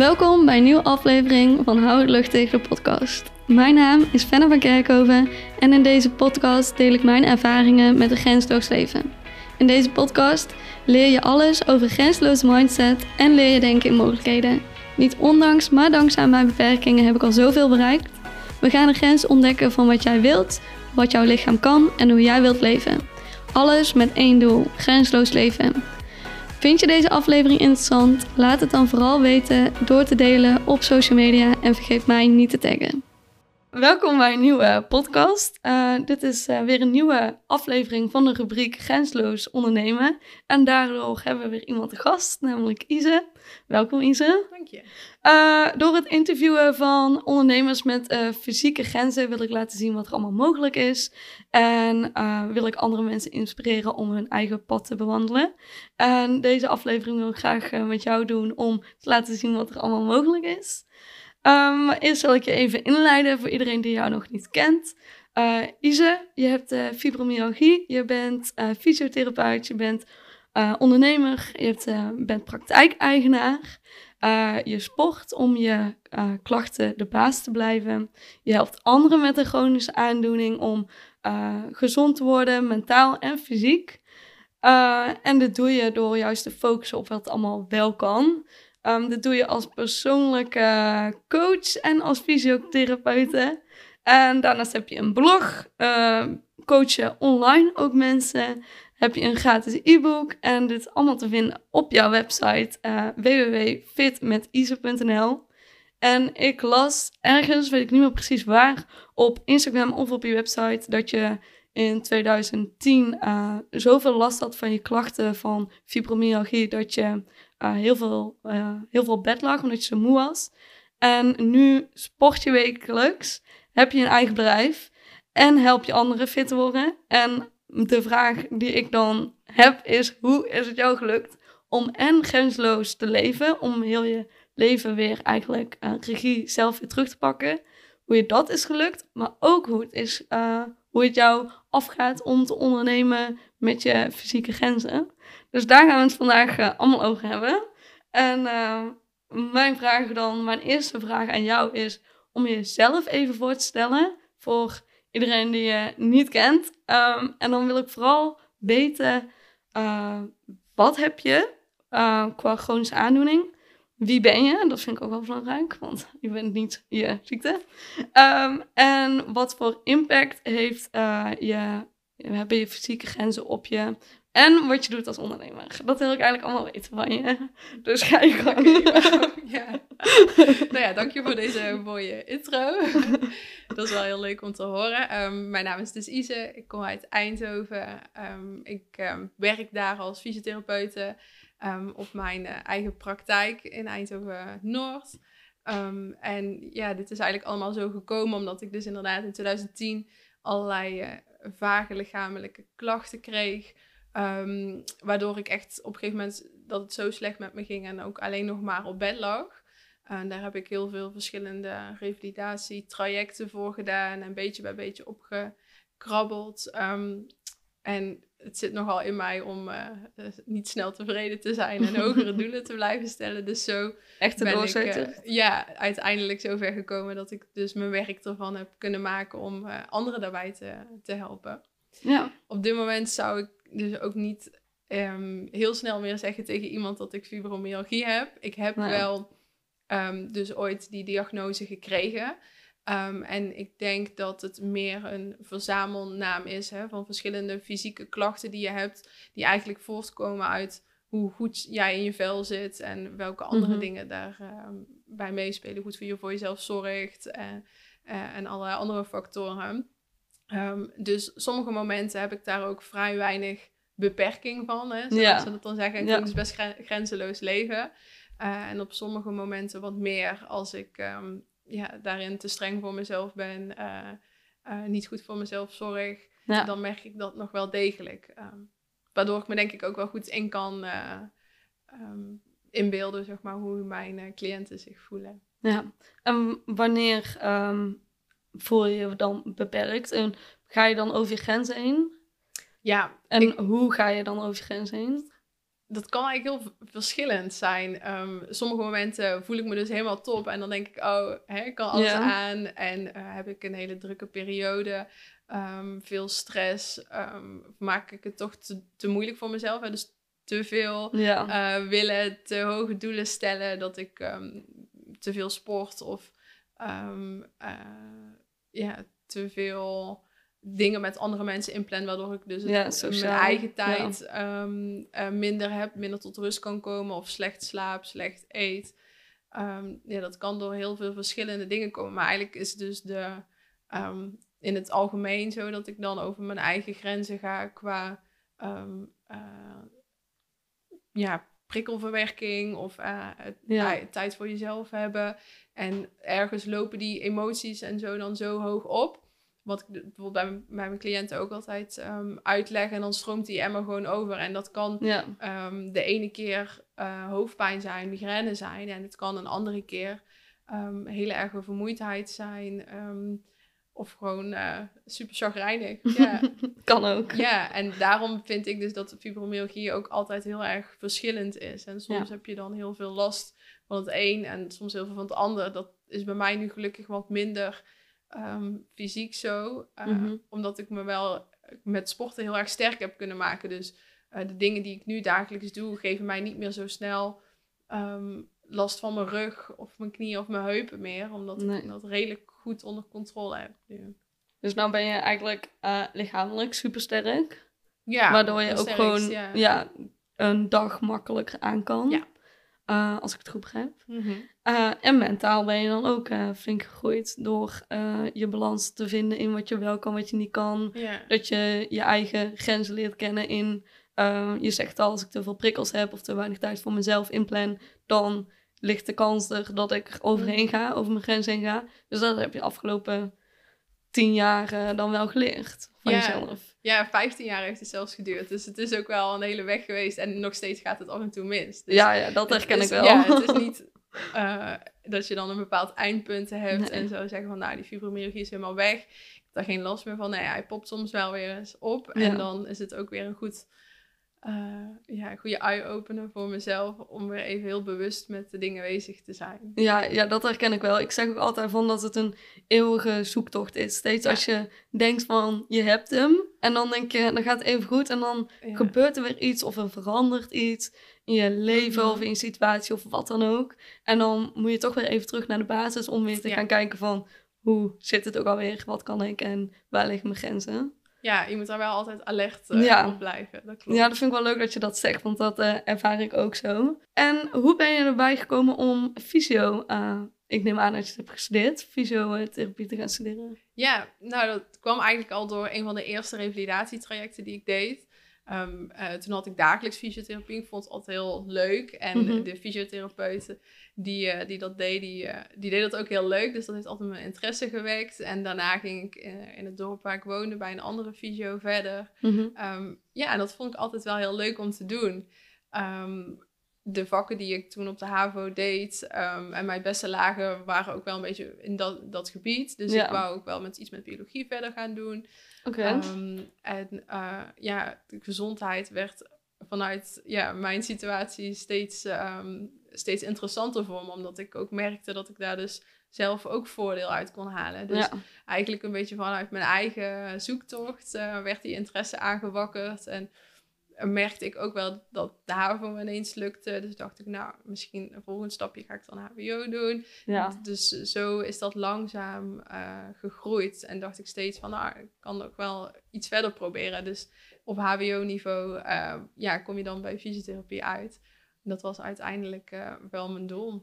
Welkom bij een nieuwe aflevering van Hou het lucht tegen de podcast. Mijn naam is Fenna van Kerkhoven en in deze podcast deel ik mijn ervaringen met een grensloos leven. In deze podcast leer je alles over grensloze mindset en leer je denken in mogelijkheden. Niet ondanks, maar dankzij mijn beperkingen heb ik al zoveel bereikt. We gaan de grens ontdekken van wat jij wilt, wat jouw lichaam kan en hoe jij wilt leven. Alles met één doel: grensloos leven. Vind je deze aflevering interessant? Laat het dan vooral weten door te delen op social media en vergeet mij niet te taggen. Welkom bij een nieuwe podcast. Uh, dit is uh, weer een nieuwe aflevering van de rubriek Grensloos ondernemen. En daardoor hebben we weer iemand te gast, namelijk Ise. Welkom Ise. Dank je. Uh, door het interviewen van ondernemers met fysieke grenzen wil ik laten zien wat er allemaal mogelijk is. En wil ik andere mensen inspireren om hun eigen pad te bewandelen. En deze aflevering wil ik graag met jou doen om te laten zien wat er allemaal mogelijk is. Um, eerst zal ik je even inleiden voor iedereen die jou nog niet kent. Uh, Ise, je hebt uh, fibromyalgie, je bent uh, fysiotherapeut, je bent ondernemer, je hebt, bent praktijkeigenaar. je sport om je klachten de baas te blijven. Je helpt anderen met een chronische aandoening om gezond te worden, mentaal en fysiek. en dit doe je door juist te focussen op wat allemaal wel kan. Um, dat doe je als persoonlijke coach en als fysiotherapeute. En daarnaast heb je een blog, uh, coach je online ook mensen. Heb je een gratis e-book en dit allemaal te vinden op jouw website uh. En ik las ergens, weet ik niet meer precies waar, op Instagram of op je website dat je in 2010 uh, zoveel last had van je klachten van fibromyalgie dat je uh, heel, veel, heel veel bed lag omdat je zo moe was. En nu sport je wekelijks, heb je een eigen bedrijf en help je anderen fit te worden. En de vraag die ik dan heb is, hoe is het jou gelukt om en grensloos te leven, om heel je leven weer eigenlijk uh, regie zelf weer terug te pakken. Hoe je dat is gelukt, maar ook hoe het, is, uh, hoe het jou afgaat om te ondernemen met je fysieke grenzen. Dus daar gaan we het vandaag uh, allemaal over hebben. En mijn vraag dan, mijn eerste vraag aan jou is om jezelf even voor te stellen voor iedereen die je niet kent. Um, en dan wil ik vooral weten, uh, wat heb je qua chronische aandoening? Wie ben je? Dat vind ik ook wel belangrijk, want je bent niet je ziekte. Um, en wat voor impact heeft je, hebben je fysieke grenzen op je en wat je doet als ondernemer. Dat wil ik eigenlijk allemaal weten van je. Dus ga je. Okay, ja. nou ja, dank je voor deze mooie intro. Dat is wel heel leuk om te horen. Um, mijn naam is dus Ise. Ik kom uit Eindhoven. Um, ik um, werk daar als fysiotherapeute op mijn uh, eigen praktijk in Eindhoven-Noord. en ja, dit is eigenlijk allemaal zo gekomen omdat ik dus inderdaad in 2010 allerlei uh, vage lichamelijke klachten kreeg. Um, waardoor ik echt op een gegeven moment dat het zo slecht met me ging en ook alleen nog maar op bed lag. En daar heb ik heel veel verschillende revalidatietrajecten voor gedaan en beetje bij beetje opgekrabbeld. Um, en het zit nogal in mij om uh, niet snel tevreden te zijn en hogere doelen te blijven stellen. Dus zo Echt ben ik uh, ja, uiteindelijk zover gekomen dat ik dus mijn werk ervan heb kunnen maken om uh, anderen daarbij te, te helpen. Ja. Op dit moment zou ik dus ook niet um, heel snel meer zeggen tegen iemand dat ik fibromyalgie heb. Ik heb wel um, dus ooit die diagnose gekregen. Um, en ik denk dat het meer een verzamelnaam is hè, van verschillende fysieke klachten die je hebt, die eigenlijk voortkomen uit hoe goed jij in je vel zit en welke andere mm -hmm. dingen daarbij bij meespelen. Goed voor je voor jezelf zorgt en, uh, en allerlei andere factoren. Um, dus sommige momenten heb ik daar ook vrij weinig beperking van. Hè, zoals ja. ze dat dan zeggen. Ik ja. dus best grenzeloos leven. Uh, en op sommige momenten wat meer als ik um, ja, daarin te streng voor mezelf ben. Uh, uh, niet goed voor mezelf zorg. Ja. Dan merk ik dat nog wel degelijk. Um, waardoor ik me denk ik ook wel goed in kan um, inbeelden, zeg maar, hoe mijn cliënten zich voelen. Ja, en wanneer voel je je dan beperkt? En ga je dan over je grenzen heen? Ja. En hoe ga je dan over je grenzen heen? dat kan eigenlijk heel verschillend zijn. Ehm, sommige momenten voel ik me dus helemaal top. En dan denk ik, oh, hè, ik kan alles aan. En uh, heb ik een hele drukke periode. Um, veel stress. Um, maak ik het toch te, te moeilijk voor mezelf. Hè? Dus te veel uh, willen, te hoge doelen stellen. Dat ik te veel sport of uh, ja, te veel dingen met andere mensen inplan, waardoor ik dus mijn eigen tijd ehm, eh, minder heb, minder tot rust kan komen of slecht slaap, slecht eet. Ehm, ja, dat kan door heel veel verschillende dingen komen. Maar eigenlijk is dus de, um, in het algemeen zo dat ik dan over mijn eigen grenzen ga qua uh, ja, prikkelverwerking of uh, tijd voor jezelf hebben. En ergens lopen die emoties en zo dan zo hoog op wat ik bijvoorbeeld bij, bij mijn cliënten ook altijd um, uitleg. En dan stroomt die emmer gewoon over. En dat kan ehm, de ene keer uh, hoofdpijn zijn, migraine zijn. En het kan een andere keer um, hele erge vermoeidheid zijn. Of gewoon uh, super chagrijnig. Ja. kan ook. Ja, en daarom vind ik dus dat fibromyalgie ook altijd heel erg verschillend is. En soms heb je dan heel veel last van het een en soms heel veel van het ander. Dat is bij mij nu gelukkig wat minder Ehm, fysiek zo. Uh, Omdat ik me wel met sporten heel erg sterk heb kunnen maken. Dus uh, de dingen die ik nu dagelijks doe, geven mij niet meer zo snel um, last van mijn rug of mijn knieën of mijn heupen meer. Omdat ik dat redelijk goed onder controle heb nu. Dus nou ben je eigenlijk uh, lichamelijk supersterk. Ja. Waardoor je ook gewoon ja. ja. een dag makkelijker aan kan. Ja. Uh, als ik het goed begrijp. Mm uh, en mentaal ben je dan ook flink gegroeid door je balans te vinden in wat je wel kan, wat je niet kan. Dat je je eigen grenzen leert kennen in, je zegt al, als ik te veel prikkels heb of te weinig tijd voor mezelf inplan, dan ligt de kans er dat ik overheen mhm. ga, over mijn grens heen ga. Dus dat heb je afgelopen tien jaar dan wel geleerd van jezelf. Ja, 15 jaar heeft het zelfs geduurd. Dus het is ook wel een hele weg geweest. En nog steeds gaat het af en toe mis. Dus ja, ja, dat herken ik wel. Ja, het is niet uh, dat je dan een bepaald eindpunt hebt. En zo zeggen van, nou, die fibromyalgie is helemaal weg. Ik heb daar geen last meer van. Nee, hij popt soms wel weer eens op. En dan is het ook weer een goed uh, ja, goede eye-opener voor mezelf om weer even heel bewust met de dingen bezig te zijn. Ja, ja, dat herken ik wel. Ik zeg ook altijd van dat het een eeuwige zoektocht is. Steeds als je denkt van je hebt hem en dan denk je, dan gaat het even goed en dan gebeurt er weer iets of er verandert iets in je leven mhm. of in je situatie of wat dan ook. En dan moet je toch weer even terug naar de basis om weer te gaan kijken van hoe zit het ook alweer, wat kan ik en waar liggen mijn grenzen. Ja, je moet daar wel altijd alert uh, op blijven. Dat klopt. Ja, dat vind ik wel leuk dat je dat zegt, want dat uh, ervaar ik ook zo. En hoe ben je erbij gekomen om fysio, uh, ik neem aan dat je het hebt gestudeerd, fysiotherapie te gaan studeren? Ja, nou dat kwam eigenlijk al door een van de eerste revalidatietrajecten die ik deed. Um, uh, toen had ik dagelijks fysiotherapie. Ik vond het altijd heel leuk. En mm de fysiotherapeuten die, uh, die dat deed, die, uh, die deed dat ook heel leuk. Dus dat heeft altijd mijn interesse gewekt. En daarna ging ik in het dorp waar ik woonde bij een andere fysio verder. Mm um, ja, en dat vond ik altijd wel heel leuk om te doen. Um, de vakken die ik toen op de HAVO deed en mijn beste lagen waren ook wel een beetje in dat, dat gebied. Dus ik wou ook wel met iets met biologie verder gaan doen. Ehm, en uh, ja, de gezondheid werd vanuit ja, mijn situatie steeds, um, steeds interessanter voor me. Omdat ik ook merkte dat ik daar dus zelf ook voordeel uit kon halen. Dus eigenlijk een beetje vanuit mijn eigen zoektocht uh, werd die interesse aangewakkerd. En merkte ik ook wel dat de HAVO ineens lukte. Dus dacht ik, nou, misschien een volgend stapje ga ik dan HBO doen. Ja. Dus zo is dat langzaam uh, gegroeid. En dacht ik steeds van, nou, ik kan ook wel iets verder proberen. Dus op HBO-niveau uh, eh, ja, kom je dan bij fysiotherapie uit. En dat was uiteindelijk uh, wel mijn doel.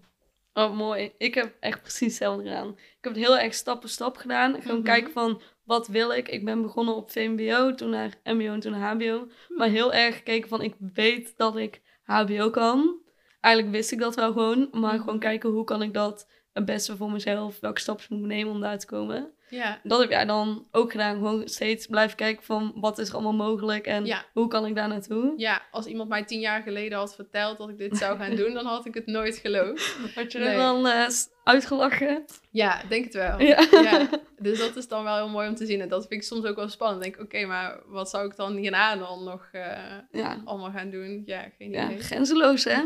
Oh, mooi. Ik heb echt precies hetzelfde gedaan. Ik heb het heel erg stap voor stap gedaan. Gewoon mhm. kijken van, wat wil ik? Ik ben begonnen op VMBO, toen naar MBO en toen naar HBO. Maar heel erg gekeken van, ik weet dat ik HBO kan. Eigenlijk wist ik dat wel gewoon. Maar mhm. gewoon kijken, hoe kan ik dat het beste voor mezelf? Welke stappen moet ik nemen om daar te komen? Ja. Dat heb jij dan ook gedaan. Gewoon steeds blijven kijken van wat is er allemaal mogelijk en hoe kan ik daar naartoe? Ja, als iemand mij tien jaar geleden had verteld dat ik dit zou gaan doen, dan had ik het nooit geloofd. Had je er dan uh, uitgelachen? Ja, denk het wel. Ja. ja. Dus dat is dan wel heel mooi om te zien. En dat vind ik soms ook wel spannend. denk oké, maar wat zou ik dan hierna dan nog uh, allemaal gaan doen? Ja, geen idee. Ja, grenzeloos hè?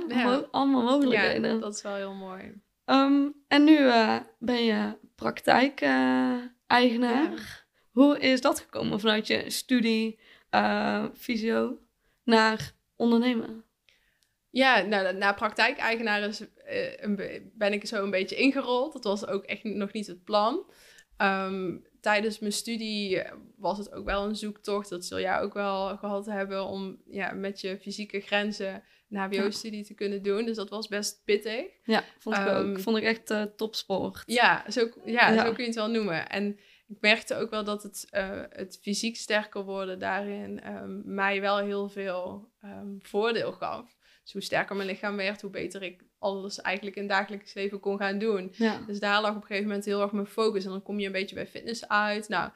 Allemaal mogelijkheden. Ja, dat is wel heel mooi. Ehm, en nu uh, ben je praktijk-eigenaar. Hoe is dat gekomen vanuit je studie uh, fysio naar ondernemen? Ja, nou, na praktijk-eigenaar uh, ben ik zo een beetje ingerold. Dat was ook echt nog niet het plan. Um, tijdens mijn studie was het ook wel een zoektocht. Dat zul jij ook wel gehad hebben om ja, met je fysieke grenzen een HBO-studie te kunnen doen. Dus dat was best pittig. Ja, vond ik ook. Ehm, vond ik echt uh, topsport. Ja, zo, ja, zo kun je het wel noemen. En ik merkte ook wel dat het, uh, het fysiek sterker worden daarin um, mij wel heel veel um, voordeel gaf. Dus hoe sterker mijn lichaam werd, hoe beter ik alles eigenlijk in het dagelijks leven kon gaan doen. Ja. Dus daar lag op een gegeven moment heel erg mijn focus. En dan kom je een beetje bij fitness uit. Nou,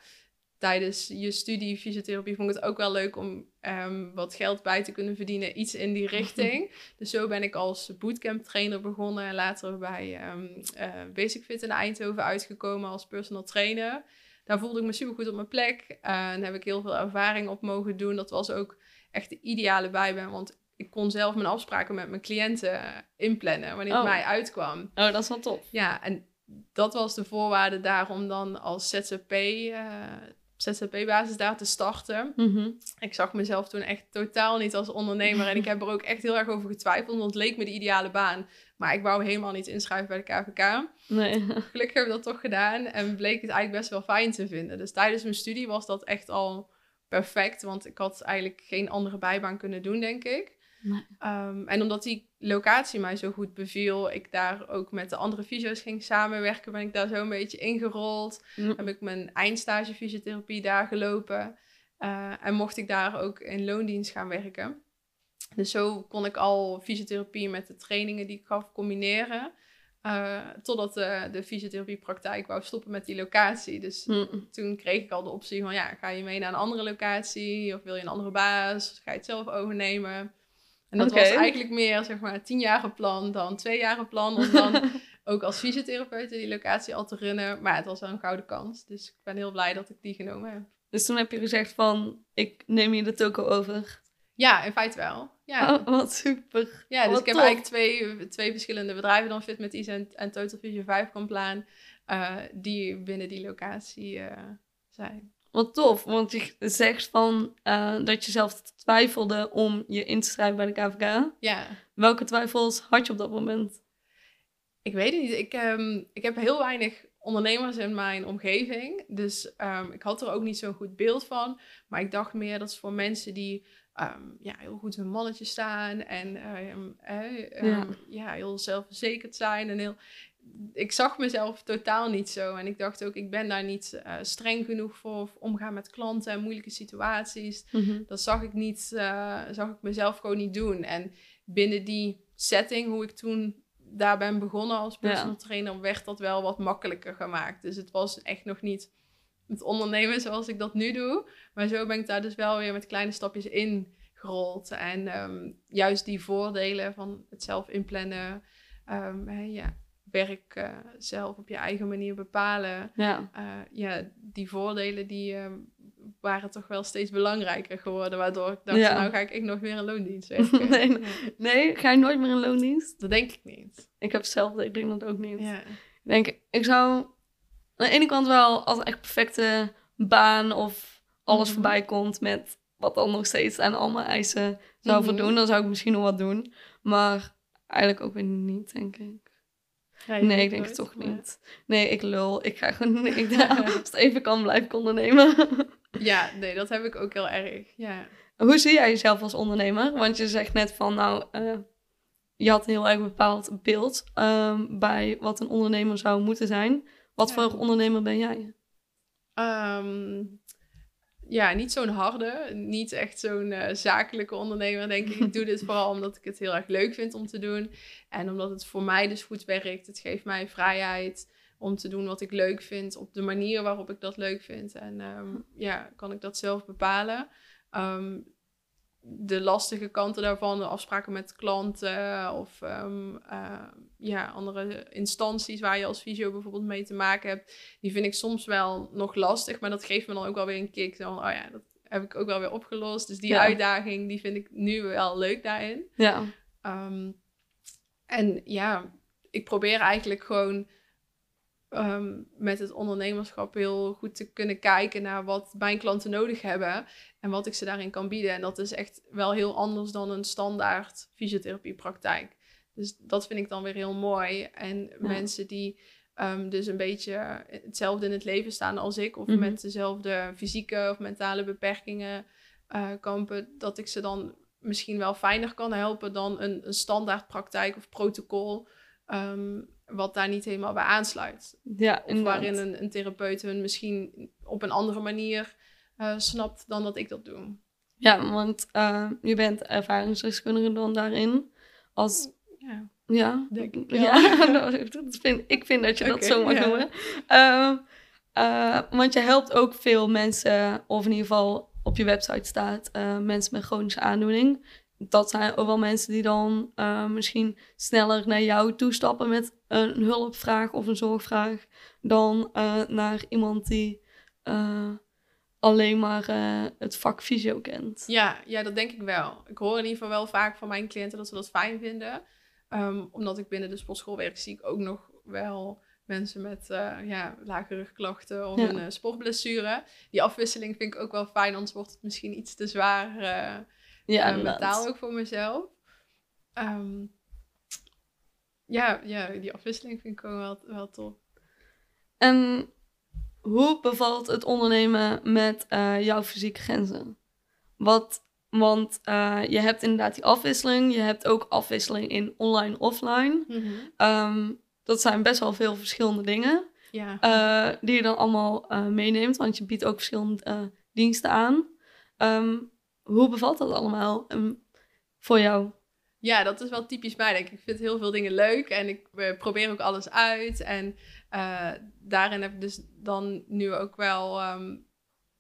tijdens je studie fysiotherapie vond ik het ook wel leuk om um, wat geld bij te kunnen verdienen, iets in die richting. dus zo ben ik als bootcamp trainer begonnen en later bij um, uh, Basic Fit in Eindhoven uitgekomen als personal trainer. Daar voelde ik me super goed op mijn plek uh, en heb ik heel veel ervaring op mogen doen. Dat was ook echt de ideale bijbaan, want ik kon zelf mijn afspraken met mijn cliënten inplannen wanneer het oh. mij uitkwam. Oh, dat is wel tof. Ja, en dat was de voorwaarde daarom dan als ZZP uh, ZZP-basis daar te starten. Mhm. Ik zag mezelf toen echt totaal niet als ondernemer. En ik heb er ook echt heel erg over getwijfeld, want het leek me de ideale baan. Maar ik wou helemaal niet inschrijven bij de KVK. Nee. Gelukkig heb ik dat toch gedaan en bleek het eigenlijk best wel fijn te vinden. Dus tijdens mijn studie was dat echt al perfect, want ik had eigenlijk geen andere bijbaan kunnen doen, denk ik. Ehm, en omdat die locatie mij zo goed beviel, ik daar ook met de andere fysio's ging samenwerken, ben ik daar zo een beetje ingerold. Heb ik mijn eindstage fysiotherapie daar gelopen. Uh, en mocht ik daar ook in loondienst gaan werken. Dus zo kon ik al fysiotherapie met de trainingen die ik gaf combineren. Uh, totdat de, de fysiotherapiepraktijk wou stoppen met die locatie. Dus toen kreeg ik al de optie van, ja, ga je mee naar een andere locatie? Of wil je een andere baas? Ga je het zelf overnemen? En dat was eigenlijk meer, zeg maar, tien jaar plan dan twee jaar plan. Om dan ook als fysiotherapeut die locatie al te runnen. Maar het was wel een gouden kans. Dus ik ben heel blij dat ik die genomen heb. Dus toen heb je gezegd van, ik neem je de toko over. Ja, in feite wel. Ja. Oh, wat super. Ja, dus ik heb eigenlijk twee, twee verschillende bedrijven dan Fit met Is en, en Total Vision 5 kan plan. Uh, die binnen die locatie uh, zijn. Wat tof, want je zegt van uh, dat je zelf twijfelde om je in te schrijven bij de KVK. Ja. Welke twijfels had je op dat moment? Ik weet het niet. Ik, um, ik heb heel weinig ondernemers in mijn omgeving. Dus um, ik had er ook niet zo'n goed beeld van. Maar ik dacht meer dat is voor mensen die um, ja, heel goed hun mannetje staan. En uh, ja. ja. heel zelfverzekerd zijn. En heel, ik zag mezelf totaal niet zo. En ik dacht ook, ik ben daar niet uh, streng genoeg voor. Of omgaan met klanten en moeilijke situaties. Mm Dat zag ik niet, uh, zag ik mezelf gewoon niet doen. En binnen die setting, hoe ik toen daar ben begonnen als personal trainer, werd dat wel wat makkelijker gemaakt. Dus het was echt nog niet het ondernemen zoals ik dat nu doe. Maar zo ben ik daar dus wel weer met kleine stapjes in gerold. En um, juist die voordelen van het zelf inplannen. Um, ja, werk uh, zelf op je eigen manier bepalen. Ja, uh, ja die voordelen die uh, waren toch wel steeds belangrijker geworden. Waardoor ik dacht, nou ga ik echt nog weer een loondienst werken. nee, nee, ga je nooit meer een loondienst? Dat denk ik niet. Ik heb zelf, ik denk dat ook niet. Ja. Ik denk, ik zou aan de ene kant wel als echt perfecte baan of alles mm voorbij komt met wat dan nog steeds aan al mijn eisen zou mm voldoen, dan zou ik misschien nog wat doen. Maar eigenlijk ook weer niet, denk ik nee, ik denk het toch niet. Nee, ik lul. Ik ga gewoon, ik, als het even kan, blijf ik ondernemen. ja, nee, dat heb ik ook heel erg. Ja. Hoe zie jij jezelf als ondernemer? Want je zegt net van, nou, uh, je had een heel erg bepaald beeld um, bij wat een ondernemer zou moeten zijn. Wat voor ondernemer ben jij? Um, ja, niet zo'n harde, niet echt zo'n eh, zakelijke ondernemer, denk ik. Ik doe dit vooral omdat ik het heel erg leuk vind om te doen. En omdat het voor mij dus goed werkt. Het geeft mij vrijheid om te doen wat ik leuk vind op de manier waarop ik dat leuk vind. En ehm, ja, kan ik dat zelf bepalen. Ehm, de lastige kanten daarvan, de afspraken met klanten of um, ja, andere instanties waar je als visio bijvoorbeeld mee te maken hebt, die vind ik soms wel nog lastig, maar dat geeft me dan ook wel weer een kick. Dan, oh ja, dat heb ik ook wel weer opgelost. Dus die uitdaging, die vind ik nu wel leuk daarin. Ja. en ja, ik probeer eigenlijk gewoon Ehm, met het ondernemerschap heel goed te kunnen kijken naar wat mijn klanten nodig hebben en wat ik ze daarin kan bieden. En dat is echt wel heel anders dan een standaard fysiotherapiepraktijk. Dus dat vind ik dan weer heel mooi. En mensen die ehm, dus een beetje hetzelfde in het leven staan als ik, of mhm. met dezelfde fysieke of mentale beperkingen uh, kampen, dat ik ze dan misschien wel fijner kan helpen dan een, een standaard praktijk of protocol. Ehm, wat daar niet helemaal bij aansluit. Ja, of waarin een, een, therapeut hun misschien op een andere manier uh, snapt dan dat ik dat doe. Ja, want uh, je bent ervaringsdeskundige dan daarin. Als, ja, ja, denk ik. Ja, nou, vind, ik vind dat je dat zo mag ja. noemen. Uh, want je helpt ook veel mensen, of in ieder geval op je website staat, mensen met chronische aandoening dat zijn ook wel mensen die dan uh, misschien sneller naar jou toestappen met een hulpvraag of een zorgvraag dan uh, naar iemand die uh, alleen maar het vak fysio kent. Ja, ja, dat denk ik wel. Ik hoor in ieder geval wel vaak van mijn cliënten dat ze dat fijn vinden. Um, omdat ik binnen de sportschool werk, zie ik ook nog wel mensen met ja, lage rugklachten of een sportblessure. Die afwisseling vind ik ook wel fijn, anders wordt het misschien iets te zwaar ja, uh, mentaal ook voor mezelf. Um, ja, ja, die afwisseling vind ik ook wel, wel tof. En hoe bevalt het ondernemen met uh, jouw fysieke grenzen? Wat, want uh, je hebt inderdaad die afwisseling. Je hebt ook afwisseling in online, offline. Mm -hmm. dat zijn best wel veel verschillende dingen. Ja. Uh, die je dan allemaal meeneemt. Want je biedt ook verschillende diensten aan. Um, hoe bevalt dat allemaal um, voor jou? Ja, dat is wel typisch mij. Denk ik. ik vind heel veel dingen leuk en ik probeer ook alles uit. En uh, daarin heb ik dus dan nu ook wel um,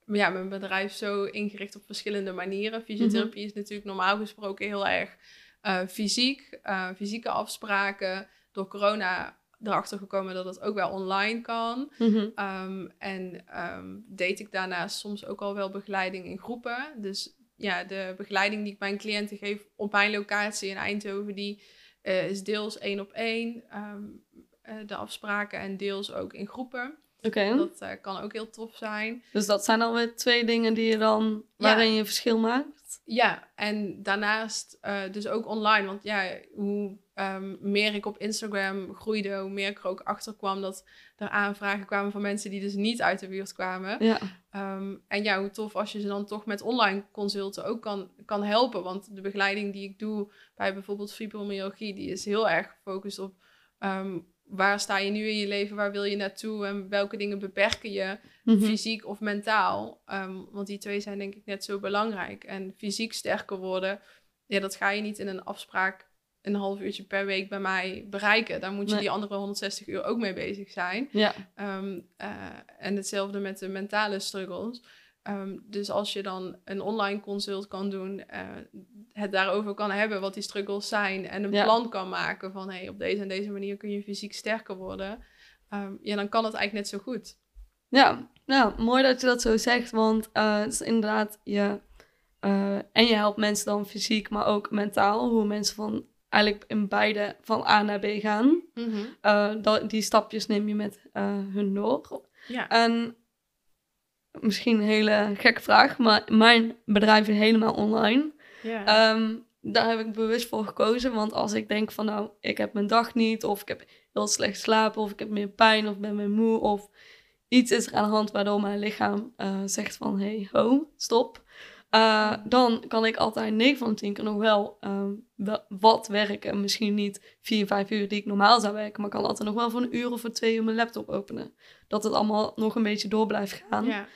ja, mijn bedrijf zo ingericht op verschillende manieren. Fysiotherapie mm is natuurlijk normaal gesproken heel erg uh, fysiek, uh, fysieke afspraken. Door corona erachter gekomen dat het ook wel online kan. Mm -hmm. um, en um, deed ik daarnaast soms ook al wel begeleiding in groepen. Dus ja, de begeleiding die ik mijn cliënten geef op mijn locatie in Eindhoven, die uh, is deels één op één, um, uh, de afspraken, en deels ook in groepen. Oké. Dat uh, kan ook heel tof zijn. Dus dat zijn alweer twee dingen die je dan, waarin je verschil maakt? Ja, en daarnaast dus ook online. Want ja, hoe um, meer ik op Instagram groeide, hoe meer ik er ook achter kwam dat er aanvragen kwamen van mensen die dus niet uit de buurt kwamen. Ja. Um, en ja, hoe tof als je ze dan toch met online consulten ook kan, kan helpen. Want de begeleiding die ik doe bij bijvoorbeeld fibromyalgie, die is heel erg gefocust op um, waar sta je nu in je leven, waar wil je naartoe en welke dingen beperken je, mm -hmm. fysiek of mentaal. want die twee zijn denk ik net zo belangrijk. En fysiek sterker worden, ja, dat ga je niet in een afspraak een half uurtje per week bij mij bereiken. Daar moet je die andere 160 uur ook mee bezig zijn. Ja. Um, uh, en hetzelfde met de mentale struggles. Um, dus als je dan een online consult kan doen, uh, het daarover kan hebben wat die struggles zijn en een plan kan maken van hey, op deze en deze manier kun je fysiek sterker worden, um, ja, dan kan het eigenlijk net zo goed. Ja, nou, mooi dat je dat zo zegt, want uh, het is inderdaad je. en je helpt mensen dan fysiek, maar ook mentaal. Hoe mensen van eigenlijk in beide van A naar B gaan. Mm die stapjes neem je met uh, hun door. Ja. En misschien een hele gekke vraag, maar mijn bedrijf is helemaal online. Ja. Ehm, daar heb ik bewust voor gekozen, want als ik denk van nou, ik heb mijn dag niet, of ik heb heel slecht slapen, of ik heb meer pijn, of ben meer moe, of iets is er aan de hand waardoor mijn lichaam uh, zegt van hey, ho, stop. Uh, dan kan ik altijd 9 van de 10 keer nog wel, um, wel wat werken. Misschien niet 4, 5 uur die ik normaal zou werken, maar ik kan altijd nog wel voor een uur of voor twee uur mijn laptop openen. Dat het allemaal nog een beetje door blijft gaan. Ja.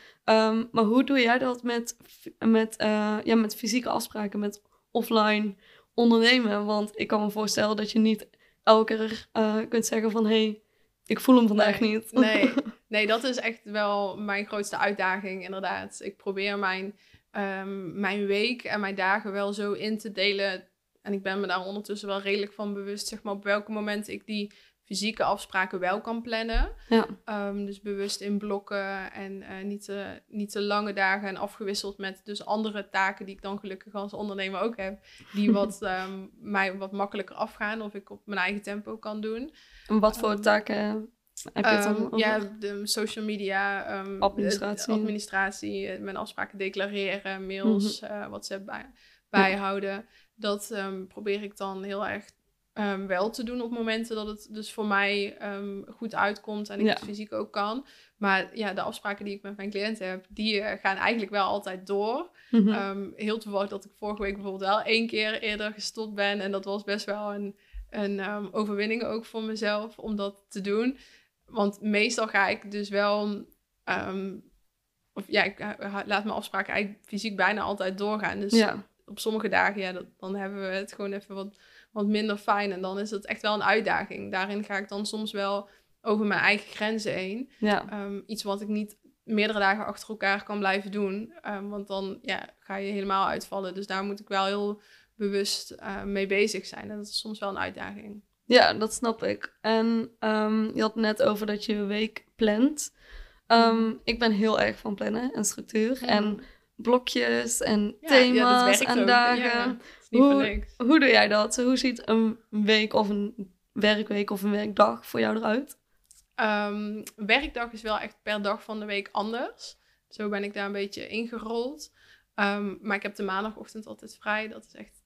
Um, maar hoe doe jij dat met, met, uh, ja, met fysieke afspraken, met offline ondernemen? Want ik kan me voorstellen dat je niet elke keer uh, kunt zeggen van... hé, hey, ik voel hem vandaag niet. Nee, nee, dat is echt wel mijn grootste uitdaging inderdaad. Ik probeer mijn um, mijn week en mijn dagen wel zo in te delen. En ik ben me daar ondertussen wel redelijk van bewust, zeg maar, op welke momenten ik die fysieke afspraken wel kan plannen. Ja. Um, dus bewust in blokken en uh, niet, te, niet te lange dagen en afgewisseld met dus andere taken die ik dan gelukkig als ondernemer ook heb, die wat um, mij wat makkelijker afgaan of ik op mijn eigen tempo kan doen. En wat voor taken Um, ja, de social media, um, administratie. administratie, eh, mijn afspraken declareren, mails, mm WhatsApp bij, bijhouden. Dat um, probeer ik dan heel erg wel te doen op momenten dat het dus voor mij goed uitkomt en ik het fysiek ook kan. Maar ja, de afspraken die ik met mijn cliënten heb, die uh, gaan eigenlijk wel altijd door. Mm heel toevallig dat ik vorige week bijvoorbeeld wel één keer eerder gestopt ben. En dat was best wel een, een overwinning ook voor mezelf om dat te doen. Want meestal ga ik dus wel. Ehm, of ja, ik eh, laat mijn afspraken eigenlijk fysiek bijna altijd doorgaan. Dus op sommige dagen, ja, dat, dan hebben we het gewoon even wat, wat minder fijn. En dan is het echt wel een uitdaging. Daarin ga ik dan soms wel over mijn eigen grenzen heen. Ja. Ehm, iets wat ik niet meerdere dagen achter elkaar kan blijven doen. Ehm, want dan ja, ga je helemaal uitvallen. Dus daar moet ik wel heel bewust uh, mee bezig zijn. En dat is soms wel een uitdaging. Ja, dat snap ik. En um, je had net over dat je week plant. Um, ik ben heel erg van plannen en structuur. En blokjes en thema's en dagen. hoe, hoe doe jij dat? Hoe ziet een week of een werkweek of een werkdag voor jou eruit? Um, werkdag is wel echt per dag van de week anders. Zo ben ik daar een beetje ingerold. Um, maar ik heb de maandagochtend altijd vrij. Dat is echt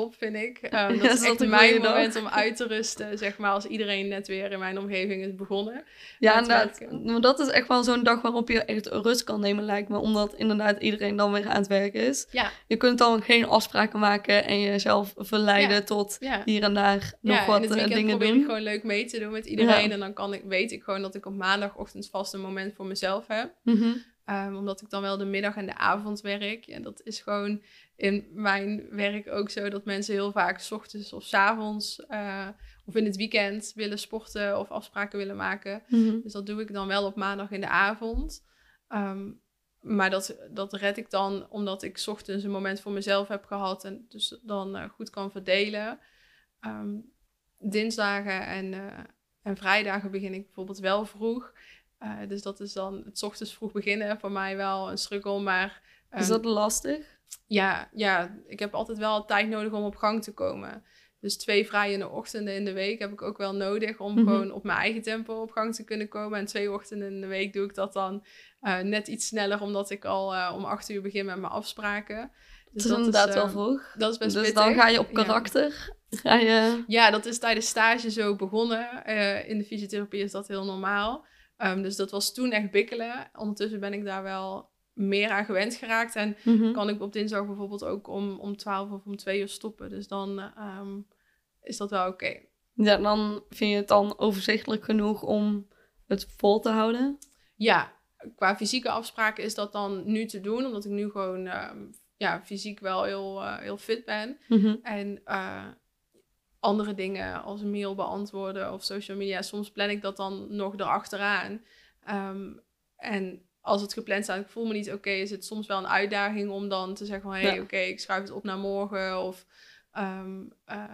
top, vind ik. Um, dat is echt mijn moment om uit te rusten, zeg maar, als iedereen net weer in mijn omgeving is begonnen. Ja, inderdaad. Maar dat is echt wel zo'n dag waarop je echt rust kan nemen, lijkt me. Omdat inderdaad iedereen dan weer aan het werken is. Ja. Je kunt dan geen afspraken maken en jezelf verleiden tot hier en daar nog wat uh, dingen probeer doen. ik gewoon leuk mee te doen met iedereen. En dan kan ik, weet ik gewoon dat ik op maandagochtend vast een moment voor mezelf heb. Mhm. Um, omdat ik dan wel de middag en de avond werk. En dat is gewoon in mijn werk ook zo dat mensen heel vaak s ochtends of s avonds uh, of in het weekend willen sporten of afspraken willen maken. Mhm. Dus dat doe ik dan wel op maandag in de avond. Um, maar dat, dat red ik dan omdat ik s ochtends een moment voor mezelf heb gehad en dus dan uh, goed kan verdelen. Um, dinsdagen en, uh, en vrijdagen begin ik bijvoorbeeld wel vroeg. Dus dat is dan het ochtends vroeg beginnen voor mij wel een struggle. Maar, um, is dat lastig? ja, ja, ik heb altijd wel tijd nodig om op gang te komen. Dus twee vrije ochtenden in de week heb ik ook wel nodig om mhm. gewoon op mijn eigen tempo op gang te kunnen komen. En twee ochtenden in de week doe ik dat dan uh, net iets sneller, omdat ik al uh, om acht uur begin met mijn afspraken. Dus dat is inderdaad wel eh, vroeg. Dat is best Dus dan ga je op karakter. Ja. Ga je... ja, dat is tijdens stage zo begonnen. in de fysiotherapie is dat heel normaal. Um, dus dat was toen echt bikkelen. Ondertussen ben ik daar wel meer aan gewend geraakt. En mhm. kan ik op dinsdag bijvoorbeeld ook om, om 12 of om 2 uur stoppen. Dus dan ehm, is dat wel oké. Ja, dan vind je het dan overzichtelijk genoeg om het vol te houden? Ja, qua fysieke afspraken is dat dan nu te doen, omdat ik nu gewoon ehm, ja, fysiek wel heel, uh, heel fit ben. Mhm. En uh, andere dingen als een mail beantwoorden of social media, soms plan ik dat dan nog erachteraan. Um, en als het gepland staat, ik voel me niet oké, is het soms wel een uitdaging om dan te zeggen van hé, hey, oké, ik schuif het op naar morgen of ehm, eh,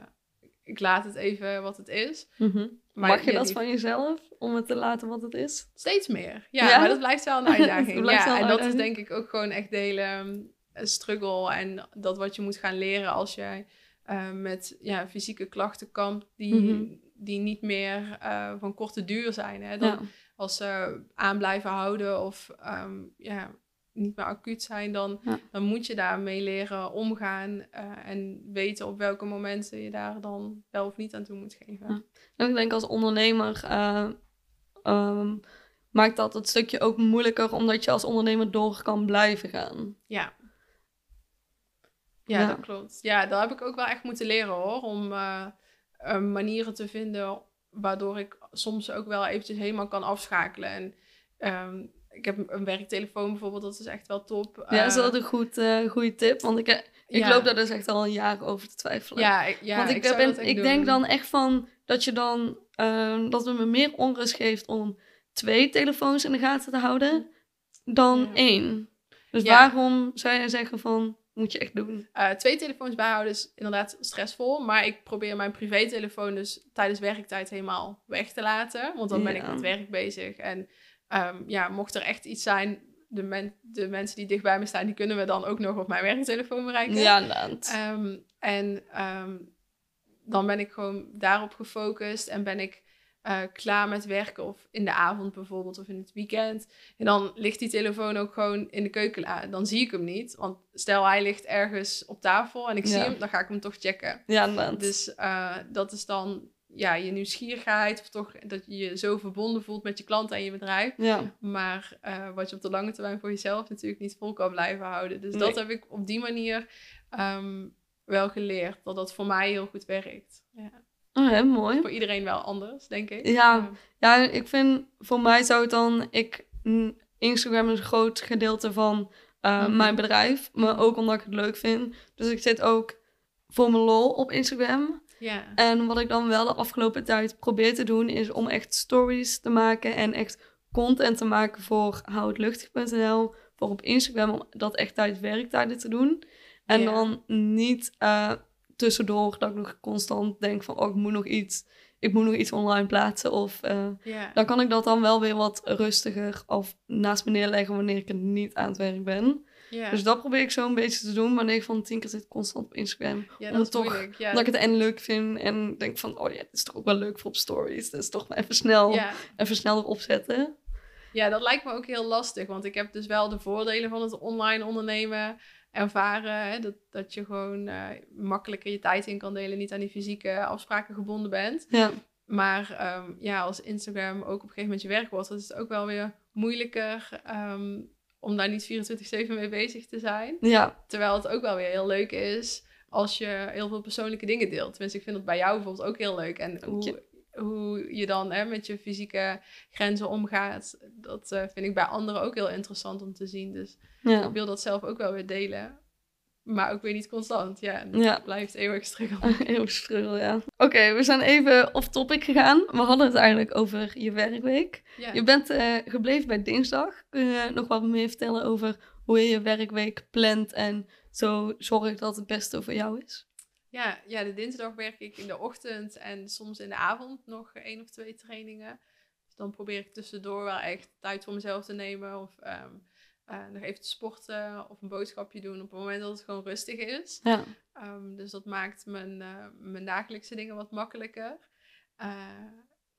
ik laat het even wat het is. Mhm. Mag je dat van jezelf om het te laten wat het is? Steeds meer. Ja, maar dat blijft wel een uitdaging. ja, en dat is denk ik ook gewoon echt de hele um, struggle en dat wat je moet gaan leren als jij uh, met ja, fysieke klachten kampt die, mhm. die niet meer uh, van korte duur zijn. Hè? Dan, als ze aan blijven houden of ehm, ja, niet meer acuut zijn, dan, dan moet je daarmee leren omgaan uh, en weten op welke momenten je daar dan wel of niet aan toe moet geven. En ik denk als ondernemer um, maakt dat het stukje ook moeilijker, omdat je als ondernemer door kan blijven gaan. Ja. Ja, dat klopt. Ja, dat heb ik ook wel echt moeten leren hoor. Om uh, manieren te vinden waardoor ik soms ook wel eventjes helemaal kan afschakelen. En um, ik heb een werktelefoon bijvoorbeeld, dat is echt wel top. Ja, dat is wel een goed, uh, goede tip. Want ik, ik loop daar dus echt al een jaar over te twijfelen. Ja, ja want ik, ben, ik denk dan echt van dat je dan uh, dat het me meer onrust geeft om twee telefoons in de gaten te houden dan één. Dus waarom zou je zeggen van moet je echt doen? Uh, twee telefoons bijhouden is inderdaad stressvol. Maar ik probeer mijn privételefoon dus tijdens werktijd helemaal weg te laten. Want dan ben ik met werk bezig. En um, ja, mocht er echt iets zijn, de, men de mensen die dicht bij me staan, die kunnen we dan ook nog op mijn werktelefoon bereiken. Ja, inderdaad. Um, en um, dan ben ik gewoon daarop gefocust en ben ik uh, klaar met werken of in de avond bijvoorbeeld of in het weekend. En dan ligt die telefoon ook gewoon in de keuken. Dan zie ik hem niet. Want stel hij ligt ergens op tafel en ik zie hem, dan ga ik hem toch checken. Ja, inderdaad. Dus uh, dat is dan ja, je nieuwsgierigheid of toch dat je je zo verbonden voelt met je klanten en je bedrijf. Ja. Maar uh, wat je op de lange termijn voor jezelf natuurlijk niet vol kan blijven houden. Dus dat heb ik op die manier um, wel geleerd. Dat dat voor mij heel goed werkt. Ja. Oh, heel mooi. Voor iedereen wel anders, denk ik. Ja, ja, ik vind voor mij zou het dan... Ik, Instagram is een groot gedeelte van uh, mijn bedrijf. Maar ook omdat ik het leuk vind. Dus ik zit ook voor mijn lol op Instagram. Ja. En wat ik dan wel de afgelopen tijd probeer te doen, is om echt stories te maken en echt content te maken voor houtluchtig.nl, voor op Instagram, om dat echt tijdens werktijden te doen. En dan niet uh, tussendoor dat ik nog constant denk van, oh, ik moet nog iets, ik moet nog iets online plaatsen. Of uh, dan kan ik dat dan wel weer wat rustiger of naast me neerleggen wanneer ik niet aan het werk ben. Dus dat probeer ik zo een beetje te doen. Maar 9 van 10 keer zit constant op Instagram. Ja, dat is toch, Ja. Omdat ik het en leuk vind. En denk van, oh ja, het is toch ook wel leuk voor op stories. Dus toch maar even snel, even snel erop zetten. Ja, dat lijkt me ook heel lastig. Want ik heb dus wel de voordelen van het online ondernemen ervaren. Hè, dat, dat je gewoon uh, makkelijker je tijd in kan delen. Niet aan die fysieke afspraken gebonden bent. Ja. Maar um, ja, als Instagram ook op een gegeven moment je werk wordt, dat is het ook wel weer moeilijker. Um, om daar niet 24-7 mee bezig te zijn. Ja. Terwijl het ook wel weer heel leuk is als je heel veel persoonlijke dingen deelt. Tenminste, ik vind het bij jou bijvoorbeeld ook heel leuk. En hoe, hoe je dan hè, met je fysieke grenzen omgaat, dat uh, vind ik bij anderen ook heel interessant om te zien. Dus ja. ik wil dat zelf ook wel weer delen. Maar ook weer niet constant. Ja, het blijft eeuwig struggle. eeuwig struggle, ja. Oké, we zijn even off topic gegaan. We hadden het eigenlijk over je werkweek. Je bent uh, gebleven bij dinsdag. Kun je nog wat meer vertellen over hoe je je werkweek plant en zo zorgt dat het beste voor jou is? Ja, ja, de dinsdag werk ik in de ochtend en soms in de avond nog één of twee trainingen. Dus dan probeer ik tussendoor wel echt tijd voor mezelf te nemen. Of um, uh, nog even te sporten of een boodschapje doen op het moment dat het gewoon rustig is. Ja. Um, dus dat maakt mijn, uh, mijn dagelijkse dingen wat makkelijker. Uh,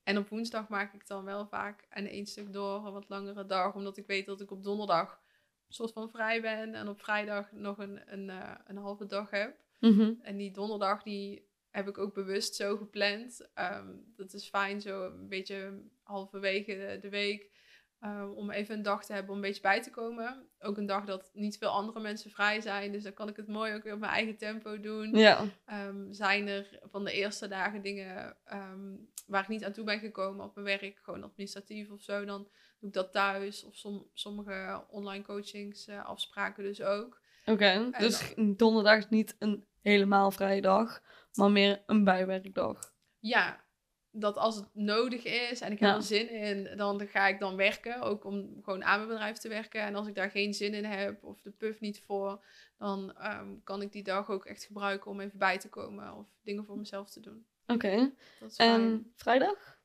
en op woensdag maak ik dan wel vaak een één stuk door een wat langere dag, omdat ik weet dat ik op donderdag een soort van vrij ben en op vrijdag nog een, een, een halve dag heb. Mm -hmm. En die donderdag die heb ik ook bewust zo gepland. Um, dat is fijn, zo een beetje halverwege de, de week. Uh, om even een dag te hebben om een beetje bij te komen. Ook een dag dat niet veel andere mensen vrij zijn. Dus dan kan ik het mooi ook weer op mijn eigen tempo doen. Ja. Um, zijn er van de eerste dagen dingen um, waar ik niet aan toe ben gekomen op mijn werk, gewoon administratief of zo, dan doe ik dat thuis. Of som, sommige online coachings uh, afspraken dus ook. Oké, okay, dus donderdag is niet een helemaal vrije dag, maar meer een bijwerkdag. Ja, dat als het nodig is en ik heb er zin in, dan ga ik dan werken. Ook om gewoon aan mijn bedrijf te werken. En als ik daar geen zin in heb of de puff niet voor, dan um, kan ik die dag ook echt gebruiken om even bij te komen of dingen voor mezelf te doen. Oké. Okay. En vrijdag?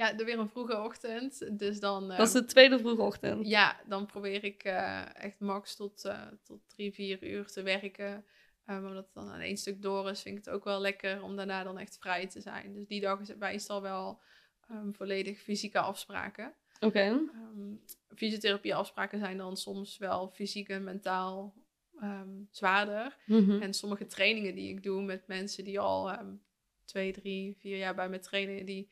Ja, er weer een vroege ochtend. Dus dan. dat is de tweede vroege ochtend. Ja, dan probeer ik uh, echt max tot, uh, tot drie, vier uur te werken. Um, omdat het dan aan één stuk door is, vind ik het ook wel lekker om daarna dan echt vrij te zijn. Dus die dag is het meestal wel um, volledig fysieke afspraken. Oké. Okay. Um, fysiotherapie afspraken zijn dan soms wel fysiek en mentaal zwaarder. Mm -hmm. En sommige trainingen die ik doe met mensen die al twee, drie, vier jaar bij me trainen, die,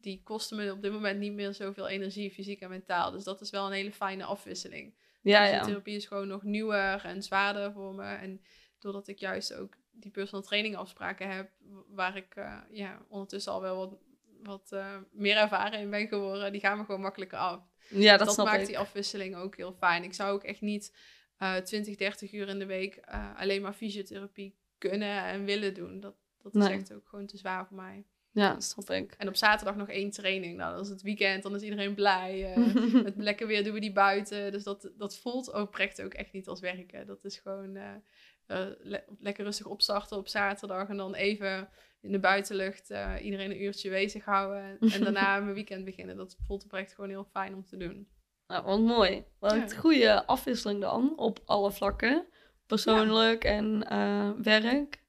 die kosten me op dit moment niet meer zoveel energie, fysiek en mentaal. Dus dat is wel een hele fijne afwisseling. Ja, ja. therapie is gewoon nog nieuwer en zwaarder voor me. En doordat ik juist ook die personal training afspraken heb, waar ik uh, ja, ondertussen al wel wat, wat uh, meer ervaren in ben geworden, die gaan me gewoon makkelijker af. Ja, dat, dat maakt die afwisseling ook heel fijn. Ik zou ook echt niet uh, 20, 30 uur in de week uh, alleen maar fysiotherapie kunnen en willen doen. Dat, dat is echt ook gewoon te zwaar voor mij. Ja, dat snap ik. En op zaterdag nog één training. Nou, dat is het weekend, dan is iedereen blij. Uh, met lekker weer doen we die buiten. Dus dat, dat voelt oprecht ook echt niet als werken. Dat is gewoon uh, uh, lekker rustig opstarten op zaterdag. En dan even in de buitenlucht iedereen een uurtje bezig houden. En daarna mijn weekend beginnen. Dat voelt oprecht gewoon heel fijn om te doen. Nou, wat mooi. Wat een goede afwisseling dan op alle vlakken. Persoonlijk en werk.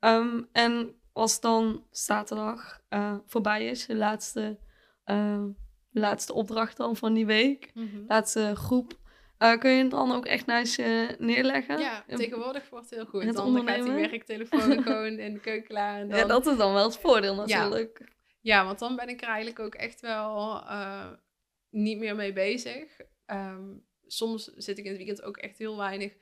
Um, en als dan zaterdag uh, voorbij is, de laatste, uh, laatste opdracht dan van die week, mm laatste groep, uh, kun je het dan ook echt naast je neerleggen? Ja, tegenwoordig wordt het heel goed. dan gaat die werktelefoon gewoon in de keuken klaar. En dan... Ja, dat is dan wel het voordeel natuurlijk. Ja. ja, want dan ben ik er eigenlijk ook echt wel niet meer mee bezig. Um, soms zit ik in het weekend ook echt heel weinig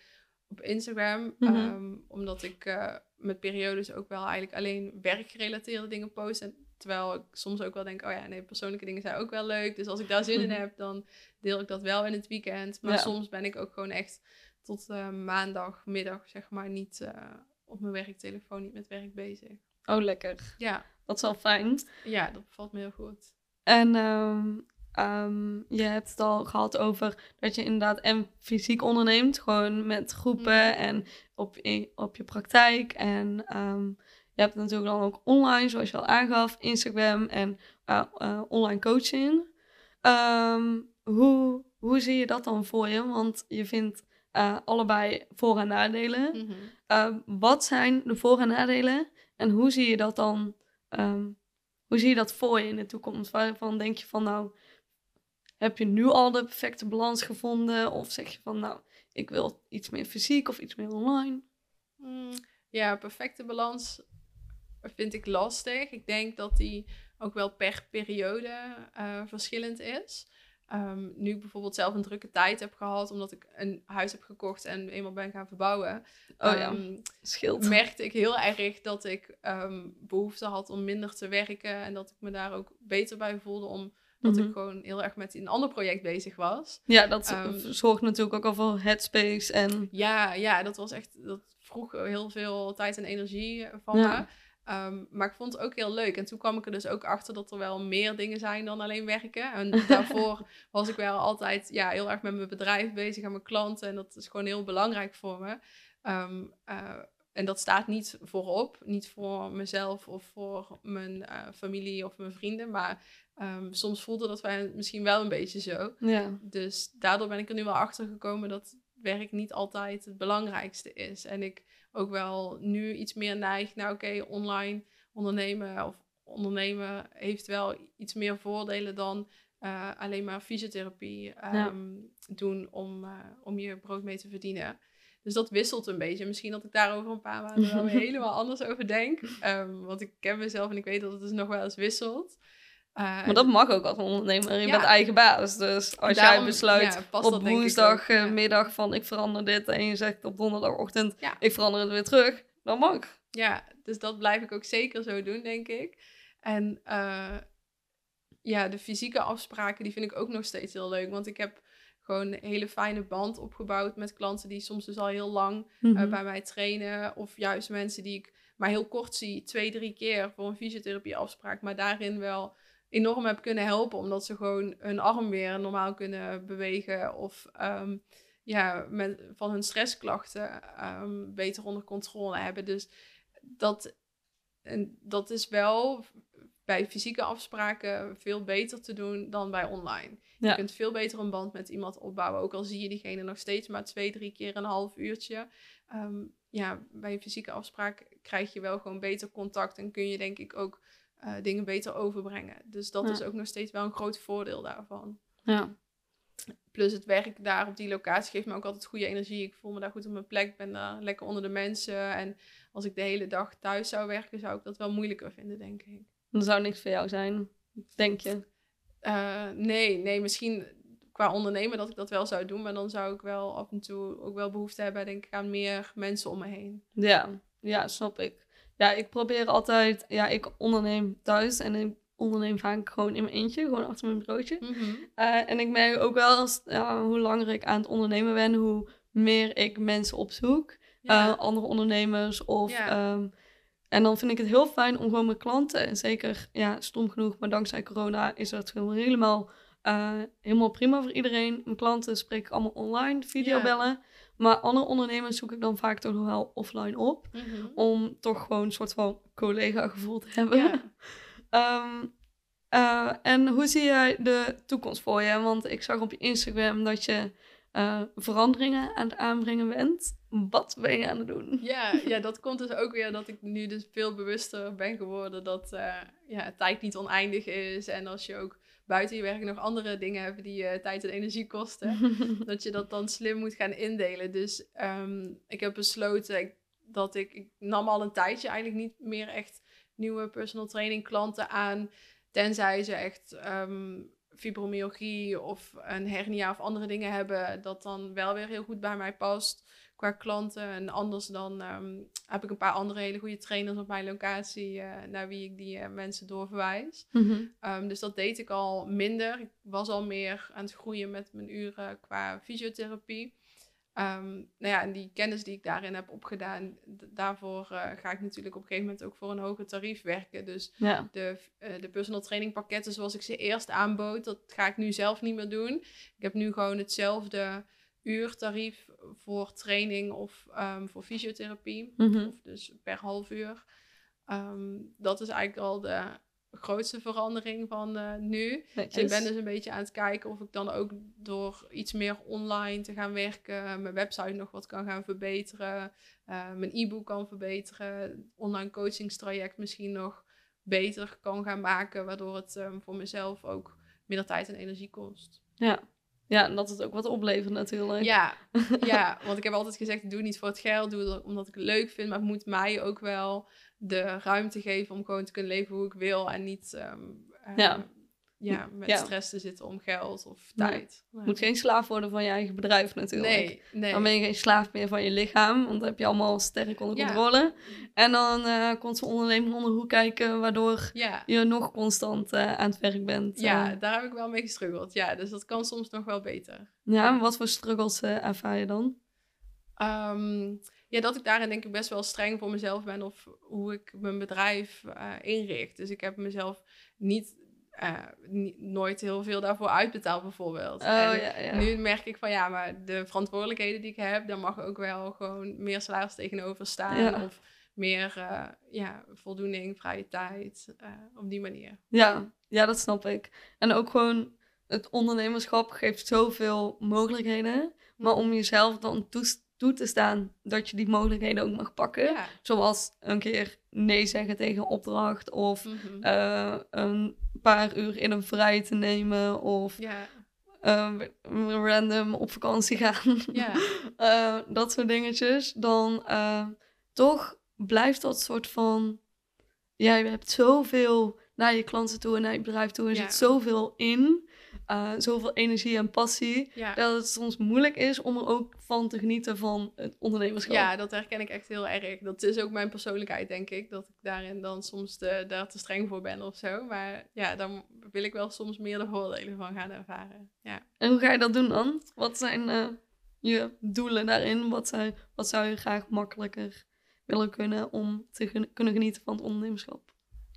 op Instagram. Mm -hmm. omdat ik met periodes ook wel eigenlijk alleen werkgerelateerde dingen posten. Terwijl ik soms ook wel denk, oh ja, nee, persoonlijke dingen zijn ook wel leuk. Dus als ik daar zin in heb, dan deel ik dat wel in het weekend. Maar soms ben ik ook gewoon echt tot uh, maandagmiddag, zeg maar, niet uh, op mijn werktelefoon, niet met werk bezig. Oh, lekker. Ja. Dat is wel fijn. Ja, dat valt me heel goed. En um, Um, je hebt het al gehad over dat je inderdaad en fysiek onderneemt, gewoon met groepen mhm. en op, op je praktijk. En um, je hebt natuurlijk dan ook online, zoals je al aangaf, Instagram en uh, uh, online coaching. Um, hoe, hoe zie je dat dan voor je? Want je vindt uh, allebei voor- en nadelen. Mm wat zijn de voor- en nadelen? En hoe zie je dat dan? hoe zie je dat voor je in de toekomst? Waarvan denk je van nou heb je nu al de perfecte balans gevonden? Of zeg je van, nou, ik wil iets meer fysiek of iets meer online? Hmm, ja, perfecte balans vind ik lastig. Ik denk dat die ook wel per periode uh, verschillend is. Um, nu ik bijvoorbeeld zelf een drukke tijd heb gehad, omdat ik een huis heb gekocht en eenmaal ben gaan verbouwen, oh ja, um, scheelt. merkte ik heel erg dat ik um, behoefte had om minder te werken en dat ik me daar ook beter bij voelde om dat ik mhm. gewoon heel erg met een ander project bezig was. Ja, dat um, zorgt natuurlijk ook al voor headspace en... Ja, ja, dat was echt... Dat vroeg heel veel tijd en energie van me. Um, maar ik vond het ook heel leuk. En toen kwam ik er dus ook achter dat er wel meer dingen zijn dan alleen werken. En daarvoor was ik wel altijd ja, heel erg met mijn bedrijf bezig en mijn klanten. En dat is gewoon heel belangrijk voor me. Um, uh, en dat staat niet voorop, niet voor mezelf of voor mijn uh, familie of mijn vrienden, maar um, soms voelde dat wij misschien wel een beetje zo. Ja. Dus daardoor ben ik er nu wel achter gekomen dat werk niet altijd het belangrijkste is. En ik ook wel nu iets meer neig naar, oké, online ondernemen of ondernemen heeft wel iets meer voordelen dan uh, alleen maar fysiotherapie um, doen om, uh, om je brood mee te verdienen. Dus dat wisselt een beetje. Misschien dat ik daar over een paar maanden wel helemaal anders over denk. Um, want ik ken mezelf en ik weet dat het dus nog wel eens wisselt. Uh, maar dat mag ook als ondernemer. Je bent eigen baas. Dus als jij besluit op woensdagmiddag van ik verander dit. En je zegt op donderdagochtend ik verander het weer terug. Dan mag. Ja, dus dat blijf ik ook zeker zo doen, denk ik. En uh, ja, de fysieke afspraken, die vind ik ook nog steeds heel leuk. Want ik heb gewoon een hele fijne band opgebouwd met klanten die soms dus al heel lang mm bij mij trainen. Of juist mensen die ik maar heel kort zie, twee, drie keer voor een fysiotherapie afspraak. Maar daarin wel enorm heb kunnen helpen. Omdat ze gewoon hun arm weer normaal kunnen bewegen. Of um, ja, met, van hun stressklachten um, beter onder controle hebben. Dus dat, en dat is wel bij fysieke afspraken veel beter te doen dan bij online. Je kunt veel beter een band met iemand opbouwen. Ook al zie je diegene nog steeds maar twee, drie keer een half uurtje. Um, ja, bij een fysieke afspraak krijg je wel gewoon beter contact. En kun je denk ik ook uh, dingen beter overbrengen. Dus dat is ook nog steeds wel een groot voordeel daarvan. Ja. Plus het werk daar op die locatie geeft me ook altijd goede energie. Ik voel me daar goed op mijn plek. Ik ben daar lekker onder de mensen. En als ik de hele dag thuis zou werken, zou ik dat wel moeilijker vinden, denk ik. Dat zou niks voor jou zijn, denk je? Uh, nee, nee, misschien qua ondernemen dat ik dat wel zou doen. Maar dan zou ik wel af en toe ook wel behoefte hebben, denk ik, aan meer mensen om me heen. Ja, ja, snap ik. Ja, ik probeer altijd, ja, ik onderneem thuis en ik onderneem vaak gewoon in mijn eentje, gewoon achter mijn broodje. Mhm. Eh, en ik merk ook wel als, ja, hoe langer ik aan het ondernemen ben, hoe meer ik mensen opzoek. Eh, andere ondernemers of... Ehm, en dan vind ik het heel fijn om gewoon mijn klanten, en zeker, ja, stom genoeg, maar dankzij corona is dat gewoon helemaal, uh, helemaal prima voor iedereen. Mijn klanten spreek ik allemaal online, videobellen. Maar andere ondernemers zoek ik dan vaak toch nog wel offline op. Mhm. Om toch gewoon een soort van collega-gevoel te hebben. Ehm, eh, en hoe zie jij de toekomst voor je? Want ik zag op je Instagram dat je uh, veranderingen aan het aanbrengen bent. Wat ben je aan het doen? Ja, ja, dat komt dus ook weer dat ik nu dus veel bewuster ben geworden dat uh, ja, tijd niet oneindig is. En als je ook buiten je werk nog andere dingen hebt die je tijd en energie kosten, dat je dat dan slim moet gaan indelen. Dus um, ik heb besloten dat ik, ik nam al een tijdje eigenlijk niet meer echt nieuwe personal training klanten aan. Tenzij ze echt um, fibromyalgie of een hernia of andere dingen hebben, dat dan wel weer heel goed bij mij past qua klanten. En anders dan ehm, heb ik een paar andere hele goede trainers op mijn locatie uh, naar wie ik die uh, mensen doorverwijs. Mm dus dat deed ik al minder. Ik was al meer aan het groeien met mijn uren qua fysiotherapie. Um, nou ja, en die kennis die ik daarin heb opgedaan, daarvoor uh, ga ik natuurlijk op een gegeven moment ook voor een hoger tarief werken. Dus de, uh, de personal training pakketten zoals ik ze eerst aanbood, dat ga ik nu zelf niet meer doen. Ik heb nu gewoon hetzelfde uurtarief voor training of um, voor fysiotherapie. Mm Of dus per half uur. Um, dat is eigenlijk al de grootste verandering van uh, nu. Dus ik ben dus een beetje aan het kijken of ik dan ook door iets meer online te gaan werken, mijn website nog wat kan gaan verbeteren, uh, mijn e-book kan verbeteren, online coachingstraject misschien nog beter kan gaan maken, waardoor het um, voor mezelf ook minder tijd en energie kost. Ja. Ja, en dat het ook wat oplevert natuurlijk. Ja, ja, want ik heb altijd gezegd, doe niet voor het geld, doe het omdat ik het leuk vind, maar het moet mij ook wel de ruimte geven om gewoon te kunnen leven hoe ik wil en niet um, ja. Ja, met stress te zitten om geld of tijd. Je moet geen slaaf worden van je eigen bedrijf natuurlijk. Nee, nee. Dan ben je geen slaaf meer van je lichaam, want dan heb je allemaal sterk onder controle. En dan uh, komt zo'n ondernemer onder hoe kijken, waardoor je nog constant uh, aan het werk bent. Ja, daar heb ik wel mee gestruggeld. Ja, dus dat kan soms nog wel beter. Ja, wat voor struggles ervaar je dan? Um, ja, dat ik daarin denk ik best wel streng voor mezelf ben of hoe ik mijn bedrijf uh, inricht. Dus ik heb mezelf niet, uh, nooit heel veel daarvoor uitbetaald bijvoorbeeld. Oh, en ja, ja. nu merk ik van ja, maar de verantwoordelijkheden die ik heb, daar mag ook wel gewoon meer salaris tegenover staan. Of meer uh, ja, voldoening, vrije tijd, op die manier. Ja, ja, dat snap ik. En ook gewoon het ondernemerschap geeft zoveel mogelijkheden. Maar om jezelf dan toe te staan dat je die mogelijkheden ook mag pakken. Zoals een keer nee zeggen tegen een opdracht of mhm. eh, een paar uur in een vrij te nemen of ja. uh, random op vakantie gaan. Ja. uh, dat soort dingetjes. Dan toch blijft dat soort van... Ja, je hebt zoveel naar je klanten toe en naar je bedrijf toe. Er zit zoveel in uh, zoveel energie en passie. Dat het soms moeilijk is om er ook van te genieten van het ondernemerschap. Ja, dat herken ik echt heel erg. Dat is ook mijn persoonlijkheid, denk ik. Dat ik daarin dan soms de, daar te streng voor ben of zo. Maar ja, dan wil ik wel soms meer de voordelen van gaan ervaren. Ja. En hoe ga je dat doen dan? Wat zijn uh, je doelen daarin? Wat, zijn, wat zou je graag makkelijker willen kunnen om te kunnen genieten van het ondernemerschap?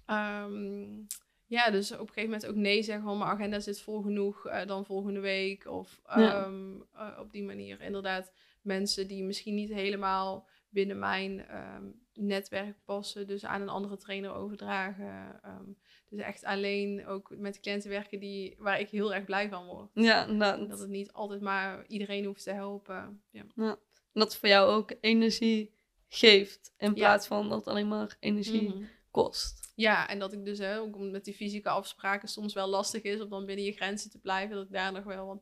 Um, ja, dus op een gegeven moment ook nee zeggen van mijn agenda zit vol genoeg, uh, dan volgende week. Of um, op die manier inderdaad mensen die misschien niet helemaal binnen mijn um, netwerk passen, dus aan een andere trainer overdragen. Um, dus echt alleen ook met cliënten werken die, waar ik heel erg blij van word. Ja, dat. dat het niet altijd maar iedereen hoeft te helpen. Ja. ja. dat het voor jou ook energie geeft, in plaats van dat alleen maar energie mhm. kost. Ja, en dat ik dus hè, ook met die fysieke afspraken soms wel lastig is om dan binnen je grenzen te blijven. Dat ik daar nog wel wat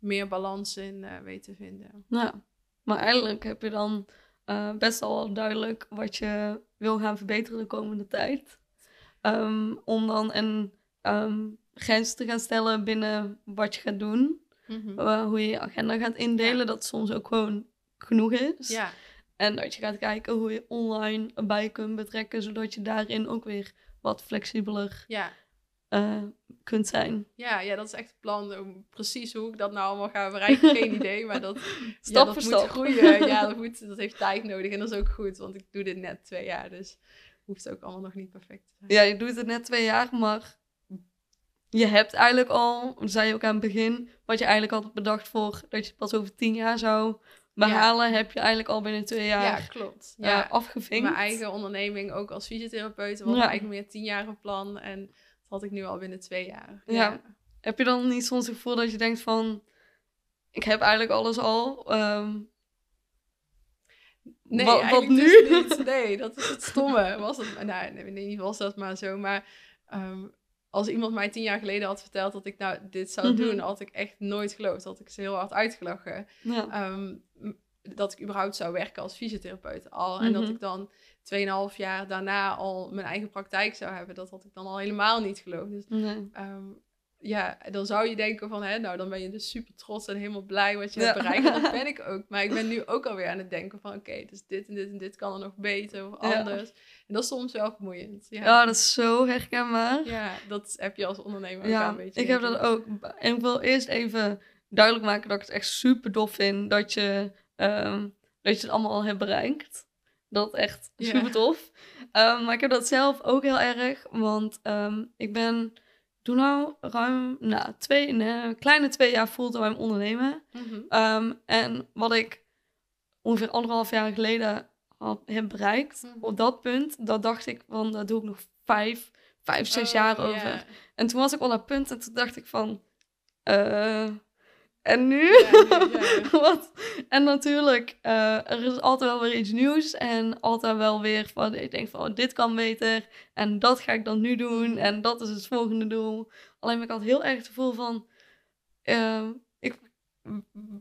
meer balans in uh, weet te vinden. Ja, maar eigenlijk heb je dan uh, best al duidelijk wat je wil gaan verbeteren de komende tijd. Um, om dan een um, grens te gaan stellen binnen wat je gaat doen. Mhm. hoe je je agenda gaat indelen, dat soms ook gewoon genoeg is. Ja. En dat je gaat kijken hoe je online bij kunt betrekken, zodat je daarin ook weer wat flexibeler ja. Uh, kunt zijn. Ja, ja, dat is echt het plan. Precies hoe ik dat nou allemaal ga bereiken, geen idee. Maar dat, stap ja, dat moet stap. groeien. Ja, dat, moet, dat heeft tijd nodig. En dat is ook goed, want ik doe dit net twee jaar. Dus hoeft ook allemaal nog niet perfect te zijn. Ja, je doet het net twee jaar, maar je hebt eigenlijk al, zei je ook aan het begin, wat je eigenlijk had bedacht voor dat je pas over tien jaar zou behalen, heb je eigenlijk al binnen twee jaar ja, klopt. Eh, ja. afgevinkt. Mijn eigen onderneming ook als fysiotherapeut was ja. eigenlijk meer tien jaar plan en dat had ik nu al binnen twee jaar. Ja. Heb je dan niet soms het gevoel dat je denkt van, ik heb eigenlijk alles al, um, Nee, wat, wat nu? Dus niet. Nee, dat is het stomme. Was het, nou, nee, niet was dat maar zo. Maar um, als iemand mij tien jaar geleden had verteld dat ik nou dit zou mhm. doen, had ik echt nooit geloofd. Had ik ze heel hard uitgelachen. Ehm, dat ik überhaupt zou werken als fysiotherapeut al. En dat mhm. ik dan 2,5 jaar daarna al mijn eigen praktijk zou hebben. Dat had ik dan al helemaal niet geloofd. Dus ehm, ja, dan zou je denken van, hè, nou dan ben je dus super trots en helemaal blij wat je hebt bereikt. En dat ben ik ook. Maar ik ben nu ook alweer aan het denken van, oké, dus dit en dit en dit kan er nog beter of anders. En dat is soms wel vermoeiend. Ja. ja, dat is zo herkenbaar. Ja, dat heb je als ondernemer ook een beetje. ik heb dat ook. En ik wil eerst even duidelijk maken dat ik het echt super dof vind dat je, um, dat je het allemaal al hebt bereikt. Dat echt super tof. Um, maar ik heb dat zelf ook heel erg, want um, ik ben toen nou ruim nou, twee, nee, kleine twee jaar fulltime ondernemen. Mm en wat ik ongeveer anderhalf jaar geleden had, heb bereikt, mhm. op dat punt, dat dacht ik van, daar doe ik nog vijf, vijf, zes oh, jaar over. En toen was ik al dat punt en toen dacht ik van, uh, en nu? Wat? En natuurlijk, uh, er is altijd wel weer iets nieuws. En altijd wel weer van, ik denk van, oh, dit kan beter. En dat ga ik dan nu doen. En dat is het volgende doel. Alleen ik had heel erg het gevoel van, uh, ik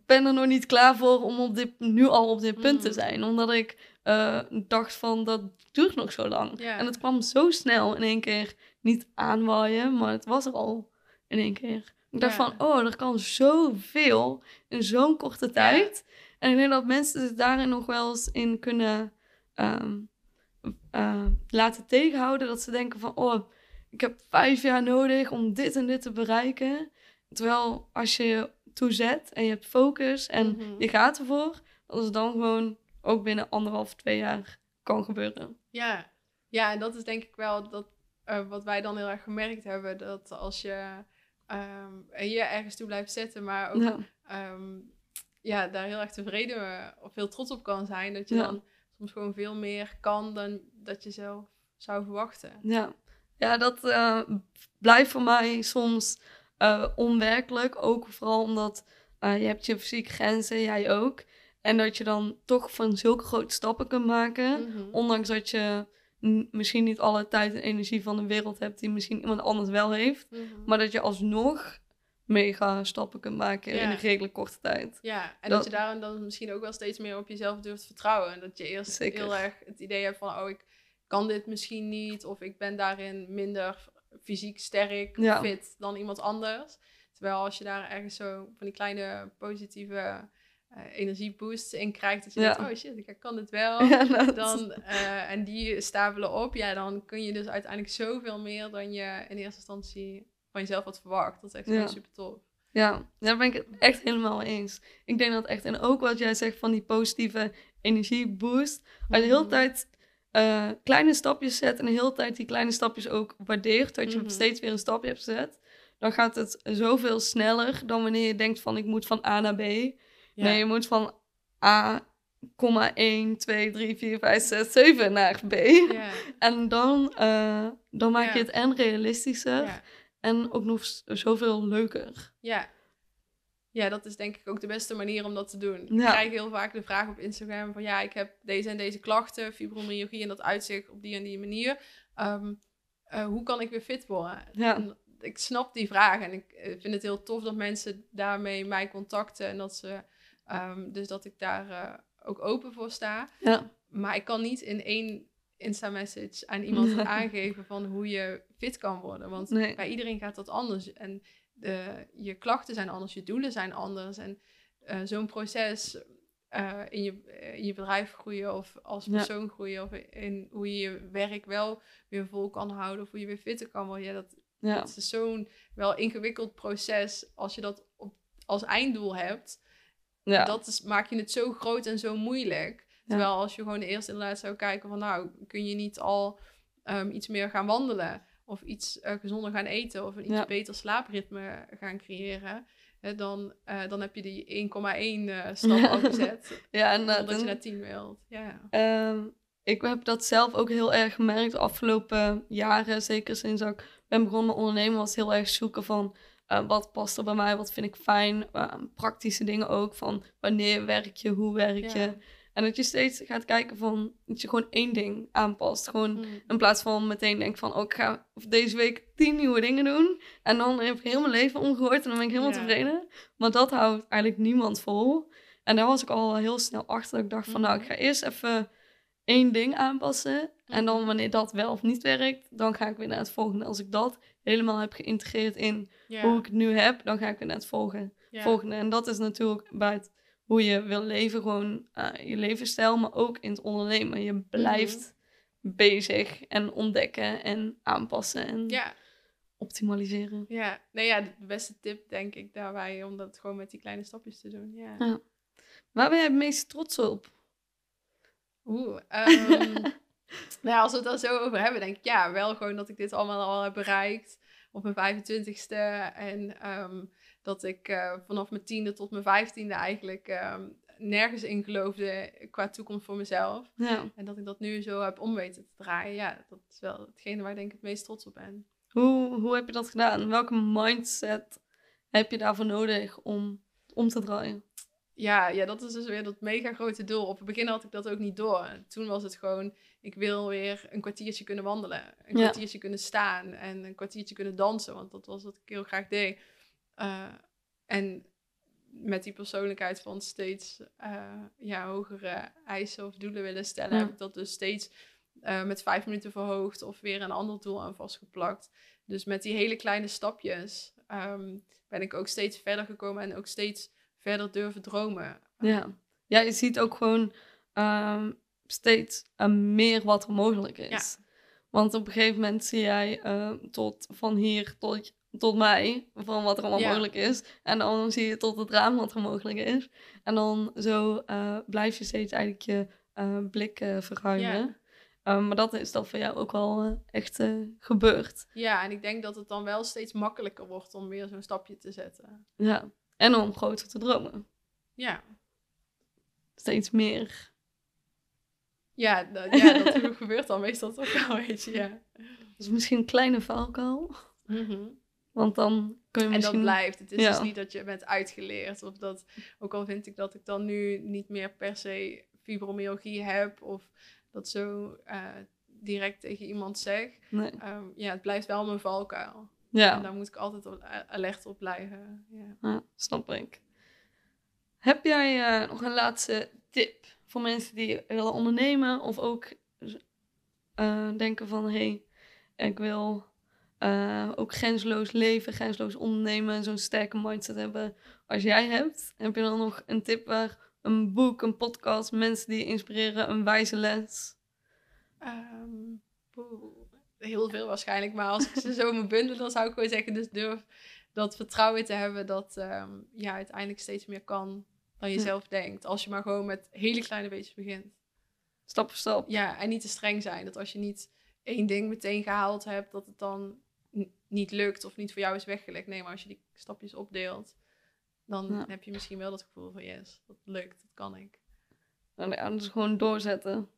ben er nog niet klaar voor om op dit, nu al op dit punt te mm. zijn. Omdat ik uh, dacht van, dat duurt nog zo lang. En het kwam zo snel in één keer niet aanwaaien, maar het was er al in één keer. Ik dacht van, oh, er kan zoveel in zo'n korte tijd. En ik denk dat mensen zich daarin nog wel eens in kunnen ehm, eh, laten tegenhouden. Dat ze denken van, oh, ik heb vijf jaar nodig om dit en dit te bereiken. Terwijl als je je toezet en je hebt focus en mhm. je gaat ervoor, dat is dan gewoon ook binnen anderhalf, twee jaar kan gebeuren. Ja, ja en dat is denk ik wel dat, uh, wat wij dan heel erg gemerkt hebben. Dat als je um, hier ergens toe blijft zitten, maar ook ja. Ehm, ja, daar heel erg tevreden of heel trots op kan zijn. Dat je dan soms gewoon veel meer kan dan dat je zelf zou verwachten. Ja, ja dat uh, blijft voor mij soms uh, onwerkelijk. Ook vooral omdat uh, je hebt je fysieke grenzen, jij ook. En dat je dan toch van zulke grote stappen kunt maken. Mhm. Ondanks dat je misschien niet alle tijd en energie van de wereld hebt die misschien iemand anders wel heeft. Mhm. Maar dat je alsnog mega stappen kunt maken in een redelijk korte tijd. Ja, en dat, je daarom dan misschien ook wel steeds meer op jezelf durft vertrouwen. En dat je eerst heel erg het idee hebt van, oh, ik kan dit misschien niet. Of ik ben daarin minder fysiek sterk, fit dan iemand anders. Terwijl als je daar ergens zo van die kleine positieve uh, energieboost in krijgt. Dat je denkt, oh shit, ik kan het wel. dan, uh, en die stapelen op. Ja, dan kun je dus uiteindelijk zoveel meer dan je in eerste instantie van jezelf had verwacht. Dat is echt ja. super tof. Ja, daar ben ik het echt helemaal eens. Ik denk dat echt, en ook wat jij zegt van die positieve energieboost. Als je de hele mhm. tijd uh, kleine stapjes zet en de hele tijd die kleine stapjes ook waardeert, dat je mm steeds weer een stapje hebt gezet, dan gaat het zoveel sneller dan wanneer je denkt van ik moet van A naar B. Nee, je moet van A, 1, 2, 3, 4, 5, 6, 7 naar B. Ja. En dan, uh, dan maak je het en realistischer en ook nog zoveel leuker. Ja. Ja, dat is denk ik ook de beste manier om dat te doen. Ik krijg heel vaak de vraag op Instagram van ja, ik heb deze en deze klachten, fibromyalgie en dat uitzicht op die en die manier. Um, uh, hoe kan ik weer fit worden? Ja. ik snap die vraag en ik eh, vind het heel tof dat mensen daarmee mij contacten en dat ze Um, dus dat ik daar uh, ook open voor sta. Ja. Maar ik kan niet in één Insta-message aan iemand aangeven van hoe je fit kan worden. Want bij iedereen gaat dat anders. En de, je klachten zijn anders, je doelen zijn anders. En uh, zo'n proces uh, in, je, in je bedrijf groeien of als persoon groeien of in hoe je je werk wel weer vol kan houden of hoe je weer fitter kan worden. Ja, dat, ja. dat is zo'n wel ingewikkeld proces als je dat op, als einddoel hebt. Ja. Dat is, maak je het zo groot en zo moeilijk. Terwijl als je gewoon eerst inderdaad zou kijken van nou, kun je niet al um, iets meer gaan wandelen of iets uh, gezonder gaan eten of een iets beter slaapritme gaan creëren. dan, uh, dan heb je die 1,1 uh, stap al gezet. ja, en dat je naar 10 wilt. Ja. Um, ik heb dat zelf ook heel erg gemerkt de afgelopen jaren. Zeker sinds ik ben begonnen met ondernemen, was heel erg zoeken van uh, wat past er bij mij, wat vind ik fijn. Uh, praktische dingen ook, van wanneer werk je, hoe werk je. En dat je steeds gaat kijken van, dat je gewoon één ding aanpast. Gewoon mm. in plaats van meteen denk van, oh, ik ga deze week tien nieuwe dingen doen. En dan heb ik heel mijn leven omgehoord en dan ben ik helemaal tevreden. Maar dat houdt eigenlijk niemand vol. En daar was ik al heel snel achter. Dat ik dacht van, nou, ik mm. ga eerst even één ding aanpassen. En dan mm. wanneer dat wel of niet werkt, dan ga ik weer naar het volgende. Als ik dat helemaal heb geïntegreerd in hoe ik het nu heb, dan ga ik weer naar het volgende. volgende. En dat is natuurlijk bij het hoe je wil leven, gewoon uh, je levensstijl, maar ook in het ondernemen. Je blijft mhm. bezig en ontdekken en aanpassen en optimaliseren. Ja, nee, ja, de beste tip denk ik daarbij om dat gewoon met die kleine stapjes te doen. Ja. ja. Waar ben je het meest trots op? Oeh, um, nou als we het dan zo over hebben, denk ik ja, wel gewoon dat ik dit allemaal al heb bereikt op mijn 25ste. En um, dat ik uh, vanaf mijn tiende tot mijn vijftiende eigenlijk um, nergens in geloofde qua toekomst voor mezelf. Ja. En dat ik dat nu zo heb om weten te draaien. Ja, dat is wel hetgene waar ik denk ik het meest trots op ben. Hoe, hoe heb je dat gedaan? Welke mindset heb je daarvoor nodig om om te draaien? Ja, ja, dat is dus weer dat mega grote doel. Op het begin had ik dat ook niet door. Toen was het gewoon, ik wil weer een kwartiertje kunnen wandelen. Een kwartiertje kunnen staan en een kwartiertje kunnen dansen. Want dat was wat ik heel graag deed. Uh, en met die persoonlijkheid van steeds uh, ja, hogere eisen of doelen willen stellen, heb ik dat dus steeds uh, met vijf minuten verhoogd of weer een ander doel aan vastgeplakt. Dus met die hele kleine stapjes um, ben ik ook steeds verder gekomen en ook steeds verder durven dromen. Ja, ja je ziet ook gewoon um, steeds uh, meer wat er mogelijk is. Ja. Want op een gegeven moment zie jij uh, tot van hier tot tot mij, van wat er allemaal mogelijk is. En dan zie je tot het raam wat er mogelijk is. En dan zo uh, blijf je steeds eigenlijk je uh, blik verruimen. Um, maar dat is dan voor jou ook wel echt gebeurd. Ja, en ik denk dat het dan wel steeds makkelijker wordt om weer zo'n stapje te zetten. Ja, en om groter te dromen. Ja. Steeds meer. Ja, dat, ja, dat gebeurt dan meestal toch wel, weet je, ja. Dus misschien een kleine valkuil. Mm want dan kun je misschien... En dat blijft. Het is dus niet dat je bent uitgeleerd. Of dat, ook al vind ik dat ik dan nu niet meer per se fibromyalgie heb. Of dat zo uh, direct tegen iemand zeg. Nee. Um, ja, het blijft wel mijn valkuil. Ja. En daar moet ik altijd op, alert op blijven. Ja. ja snap ik. Heb jij uh, nog een laatste tip voor mensen die willen ondernemen? Of ook denken van... Hé, hey, ik wil uh, ook grenzeloos leven, grenzeloos ondernemen, zo'n sterke mindset hebben als jij hebt. Heb je dan nog een tip waar een boek, een podcast, mensen die je inspireren, een wijze les? Um, heel veel waarschijnlijk, maar als ik ze zo me bundel, dan zou ik gewoon zeggen, dus durf dat vertrouwen te hebben dat um, je uiteindelijk steeds meer kan dan je zelf denkt. Als je maar gewoon met hele kleine beetjes begint. Stap voor stap. Ja, en niet te streng zijn. Dat als je niet één ding meteen gehaald hebt, dat het dan niet lukt of niet voor jou is weggelegd. Nee, maar als je die stapjes opdeelt, dan heb je misschien wel dat gevoel van yes, dat lukt, dat kan ik. Ja, dus gewoon doorzetten.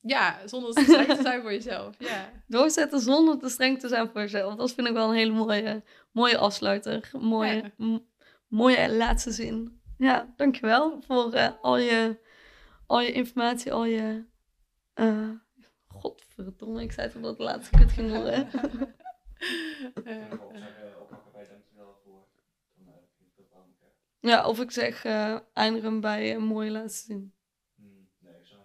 Ja, zonder te streng te zijn voor jezelf. Ja. Doorzetten zonder te streng te zijn voor jezelf. Dat vind ik wel een hele mooie, mooie afsluiter. Mooie, mooie laatste zin. Ja, dankjewel voor uh, al, je, al je informatie, al je... Uh, godverdomme, ik zei het omdat het laatste kut ging horen. Ja, of ik zeg uh, eindigen bij een mooie laatste zin. Hmm, nee, ik zou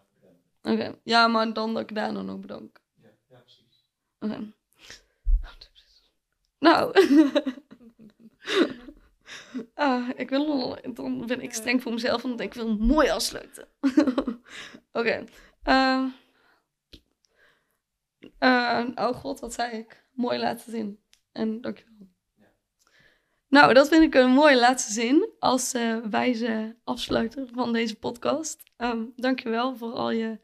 Oké, ja, maar dan dat ik daar dan ook bedank. Ja, ja precies. Oké. Nou. ah, ik wil, dan ben ik streng voor mezelf, want ik wil mooi afsluiten. Oké. Okay. Uh, uh, oh god, wat zei ik? Mooi laten zien. En dankjewel. Nou, dat vind ik een mooie laatste zin als uh, wijze afsluiter van deze podcast. Um, dankjewel voor al, je,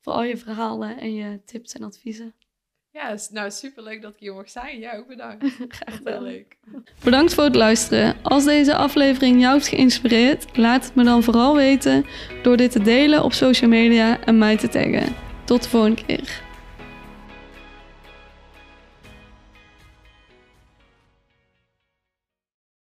voor al je verhalen en je tips en adviezen. Ja, nou superleuk dat ik hier mocht zijn. Jij ook bedankt. Graag wel leuk. Bedankt voor het luisteren. Als deze aflevering jou heeft geïnspireerd, laat het me dan vooral weten door dit te delen op social media en mij te taggen. Tot de volgende keer.